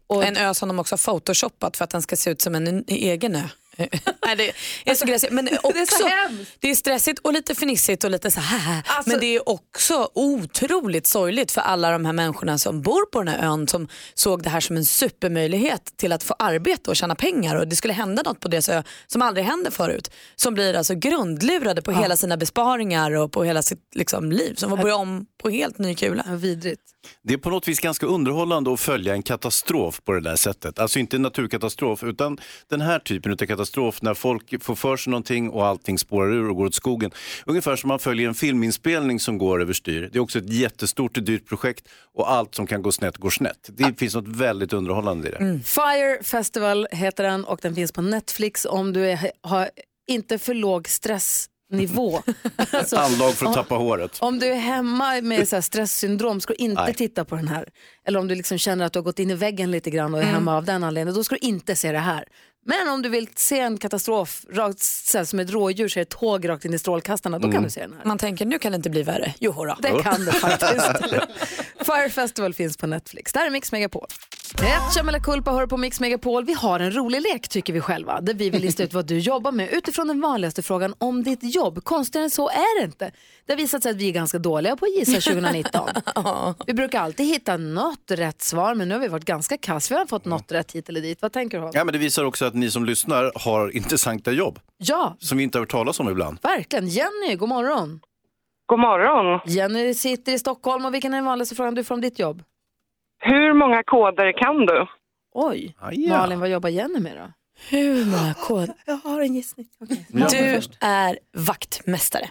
Och- En ö som de också har photoshoppat för att den ska se ut som en egen ö. Nej, det är så gräsigt. Men också, Det är så hemskt. det är stressigt och lite fnissigt och lite så här. Alltså- men det är också otroligt sorgligt för alla de här människorna som bor på den här ön som såg det här som en supermöjlighet till att få arbete och tjäna pengar och det skulle hända något på deras ö som aldrig hände förut. Som blir alltså grundlurade på hela sina besparingar och på hela sitt liksom, liv. Som får börja om på helt ny kula. vidrigt. Det är på något vis ganska underhållande att följa en katastrof på det där sättet. Alltså inte en naturkatastrof utan den här typen av katastrof när folk får för sig någonting och allting spårar ur och går åt skogen. Ungefär som man följer en filminspelning som går överstyr. Det är också ett jättestort och dyrt projekt och allt som kan gå snett går snett. Det finns något väldigt underhållande i det. Fire Festival heter den och den finns på Netflix om du är, har inte för låg stressnivå. Alltså, Anlag för att om- tappa håret. Om du är hemma med så stresssyndrom ska du inte Nej. titta på den här. Eller om du liksom känner att du har gått in i väggen lite grann och är hemma av den anledningen, då ska du inte se det här. Men om du vill se en katastrof, rakt, så här, som ett rådjur ser ett tåg rakt in i strålkastarna, då kan Mm. du se den här. Man tänker nu kan det inte bli värre. Jo då. Det kan det faktiskt. Fire Festival finns på Netflix. Där är Mix Megapol. Rätt eller kulpa hör på Mix Megapol. Vi har en rolig lek tycker vi själva. Där vi vill lista ut vad du jobbar med utifrån den vanligaste frågan om ditt jobb. Konstigare än så är det inte. Det har visat sig att vi är ganska dåliga på att gissa 2019. Vi brukar alltid hitta något rätt svar men nu har vi varit ganska kass. Vi har fått något rätt hit eller dit. Vad tänker du? Ja, men det visar också att ni som lyssnar har intressanta jobb Ja, som vi inte har hört talas om ibland. verkligen. Jenny, god morgon. God morgon. Jenny sitter i Stockholm och vilken är den vanligaste frågan du får om ditt jobb? Hur många koder kan du? Oj, ja. Malin vad jobbar Jenny med då? Hur många koder? Jag har en gissning. Okay. Du är vaktmästare.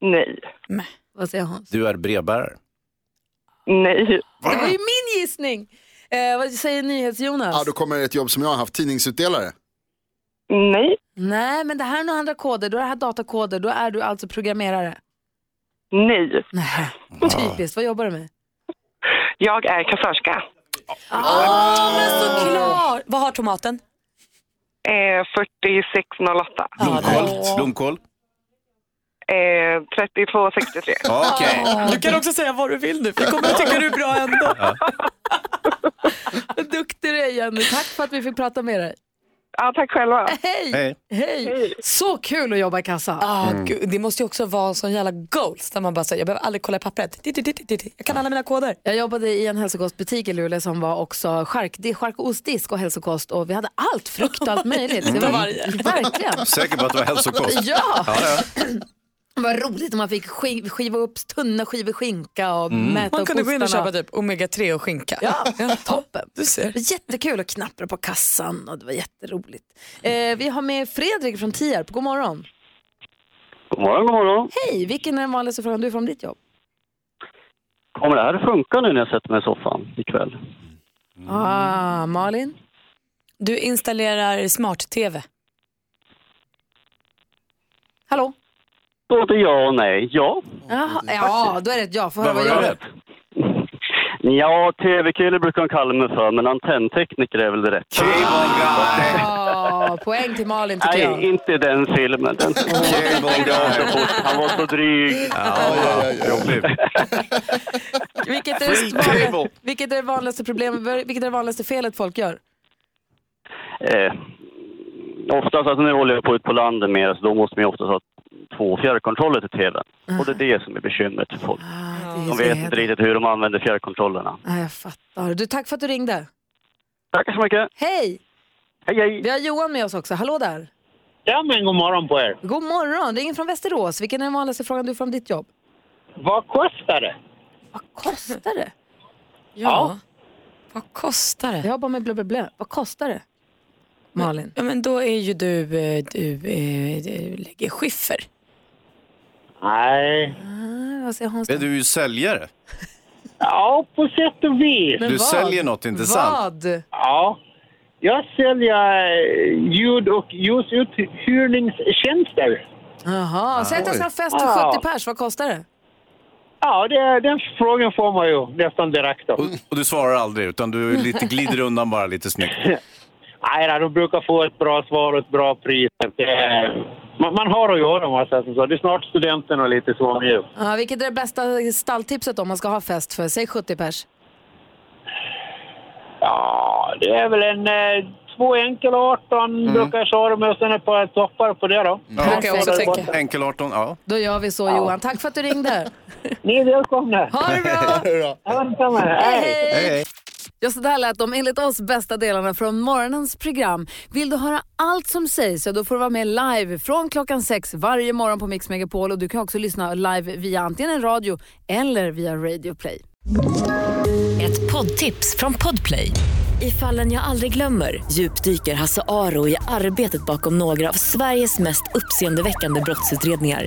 Nej. Vad säger Hans? Du är brevbärare. Nej. Det var ju min gissning. Eh, vad säger NyhetsJonas? Ja, då kommer ett jobb som jag har haft, tidningsutdelare. Nej. Nej, men det här är några andra koder. Då är det här datakoder. Då är du alltså programmerare. Nej. Nej. Typiskt. Vad jobbar du med? Jag är kassörska. Ah, men såklart! Vad har tomaten? Eh, 4608. Blomkål. Blomkål. Eh, 3263. Okej. Du kan också säga vad du vill nu, för jag kommer att tycka du är bra ändå. Vad duktig du är Jenny. Tack för att vi fick prata med dig. Ja, tack själva. Hej! Hej. Hej! Så kul att jobba i kassa. Ah, gud, det måste ju också vara en sån jävla goals där man bara säger jag behöver aldrig kolla i pappret. Jag kan alla mina koder. Jag jobbade i en hälsokostbutik i Luleå som var också chark, det är chark och ostdisk och hälsokost och vi hade allt, frukt och allt möjligt. Det var, verkligen. Säker på att det var hälsokost? Ja. ja, ja. Det var roligt om man fick skiv, skiva upp tunna skivor skinka och Mm. mäta Man upp kunde gå in och köpa typ omega-3 och skinka. Ja, toppen. Du ser. Det var jättekul att knappra på kassan och det var jätteroligt. Eh, vi har med Fredrik från Tierp. God morgon. God morgon, god morgon. Hej, vilken är den vanligaste frågan du får om ditt jobb? Kommer det här funka nu när jag sätter mig i soffan ikväll? Ah, Malin? Du installerar smart-tv. Hallå? Både ja och nej. Ja. Jaha, ja, då är det ett ja. Få höra Vad jag det? Ja, tv-kille brukar de kalla mig för, men antenntekniker är väl det rätt. Ah, poäng till Malin tycker jag. Nej, inte den filmen. Den Han var så dryg. Vilket är, det vanliga, vilket är det vanligaste problemet, vilket är det vanligaste felet folk gör? Eh, oftast, alltså nu håller jag på ut på landet mer, så då måste man ju oftast ha två fjärrkontroller till tvn. Och det är det som är bekymret för folk. är De vet inte riktigt hur de använder fjärrkontrollerna. Nej, jag fattar. Du, tack för att du ringde. Tackar så mycket. Hej! Hej, hej! Vi har Johan med oss också. Hallå där! Ja, men god morgon på er. God morgon! Det är ingen från Västerås. Vilken är den vanligaste frågan du får om ditt jobb? Vad kostar det? Vad kostar det? Ja. Vad kostar det? Jag jobbar med blö, blö, blö. Vad kostar det? Malin? Ja, men då är ju du, eh, du, eh, du lägger skiffer. Nej. Ah, vad säger Hans? Är du ju säljare? Ja, på sätt och vis. du säljer något, inte sant? Vad? Ja. Jag säljer eh, ljud och ljusuthyrningstjänster. Jaha, säg att jag ska ha fest för Ja. 70 pers. Vad kostar det? Ja, det, den frågan får man ju nästan direkt. Då. Och, och du svarar aldrig, utan du lite, glider undan bara lite snyggt. Nej, då, de brukar få ett bra svar och ett bra pris. Det man, man har att göra om man säger så. Det är snart studenten och lite så nu. Ja, vilket är det bästa stalltipset om man ska ha fest för? Säg 70 pers. Ja, det är väl en eh, två enkel 18 brukar jag köra med och sen ett par toppar på det då. Ja. Enkel 18, ja. Då gör vi så Johan. Tack för att du ringde. Ni är välkomna. Ha det bra! Ja, detsamma. Hej. Hej! Ja, så där lät de enligt oss bästa delarna från morgonens program. Vill du höra allt som sägs så då får du vara med live från klockan sex varje morgon på Mix Megapol och du kan också lyssna live via antingen en radio eller via Radio Play. Ett poddtips från Podplay. I fallen jag aldrig glömmer djupdyker Hasse Aro i arbetet bakom några av Sveriges mest uppseendeväckande brottsutredningar.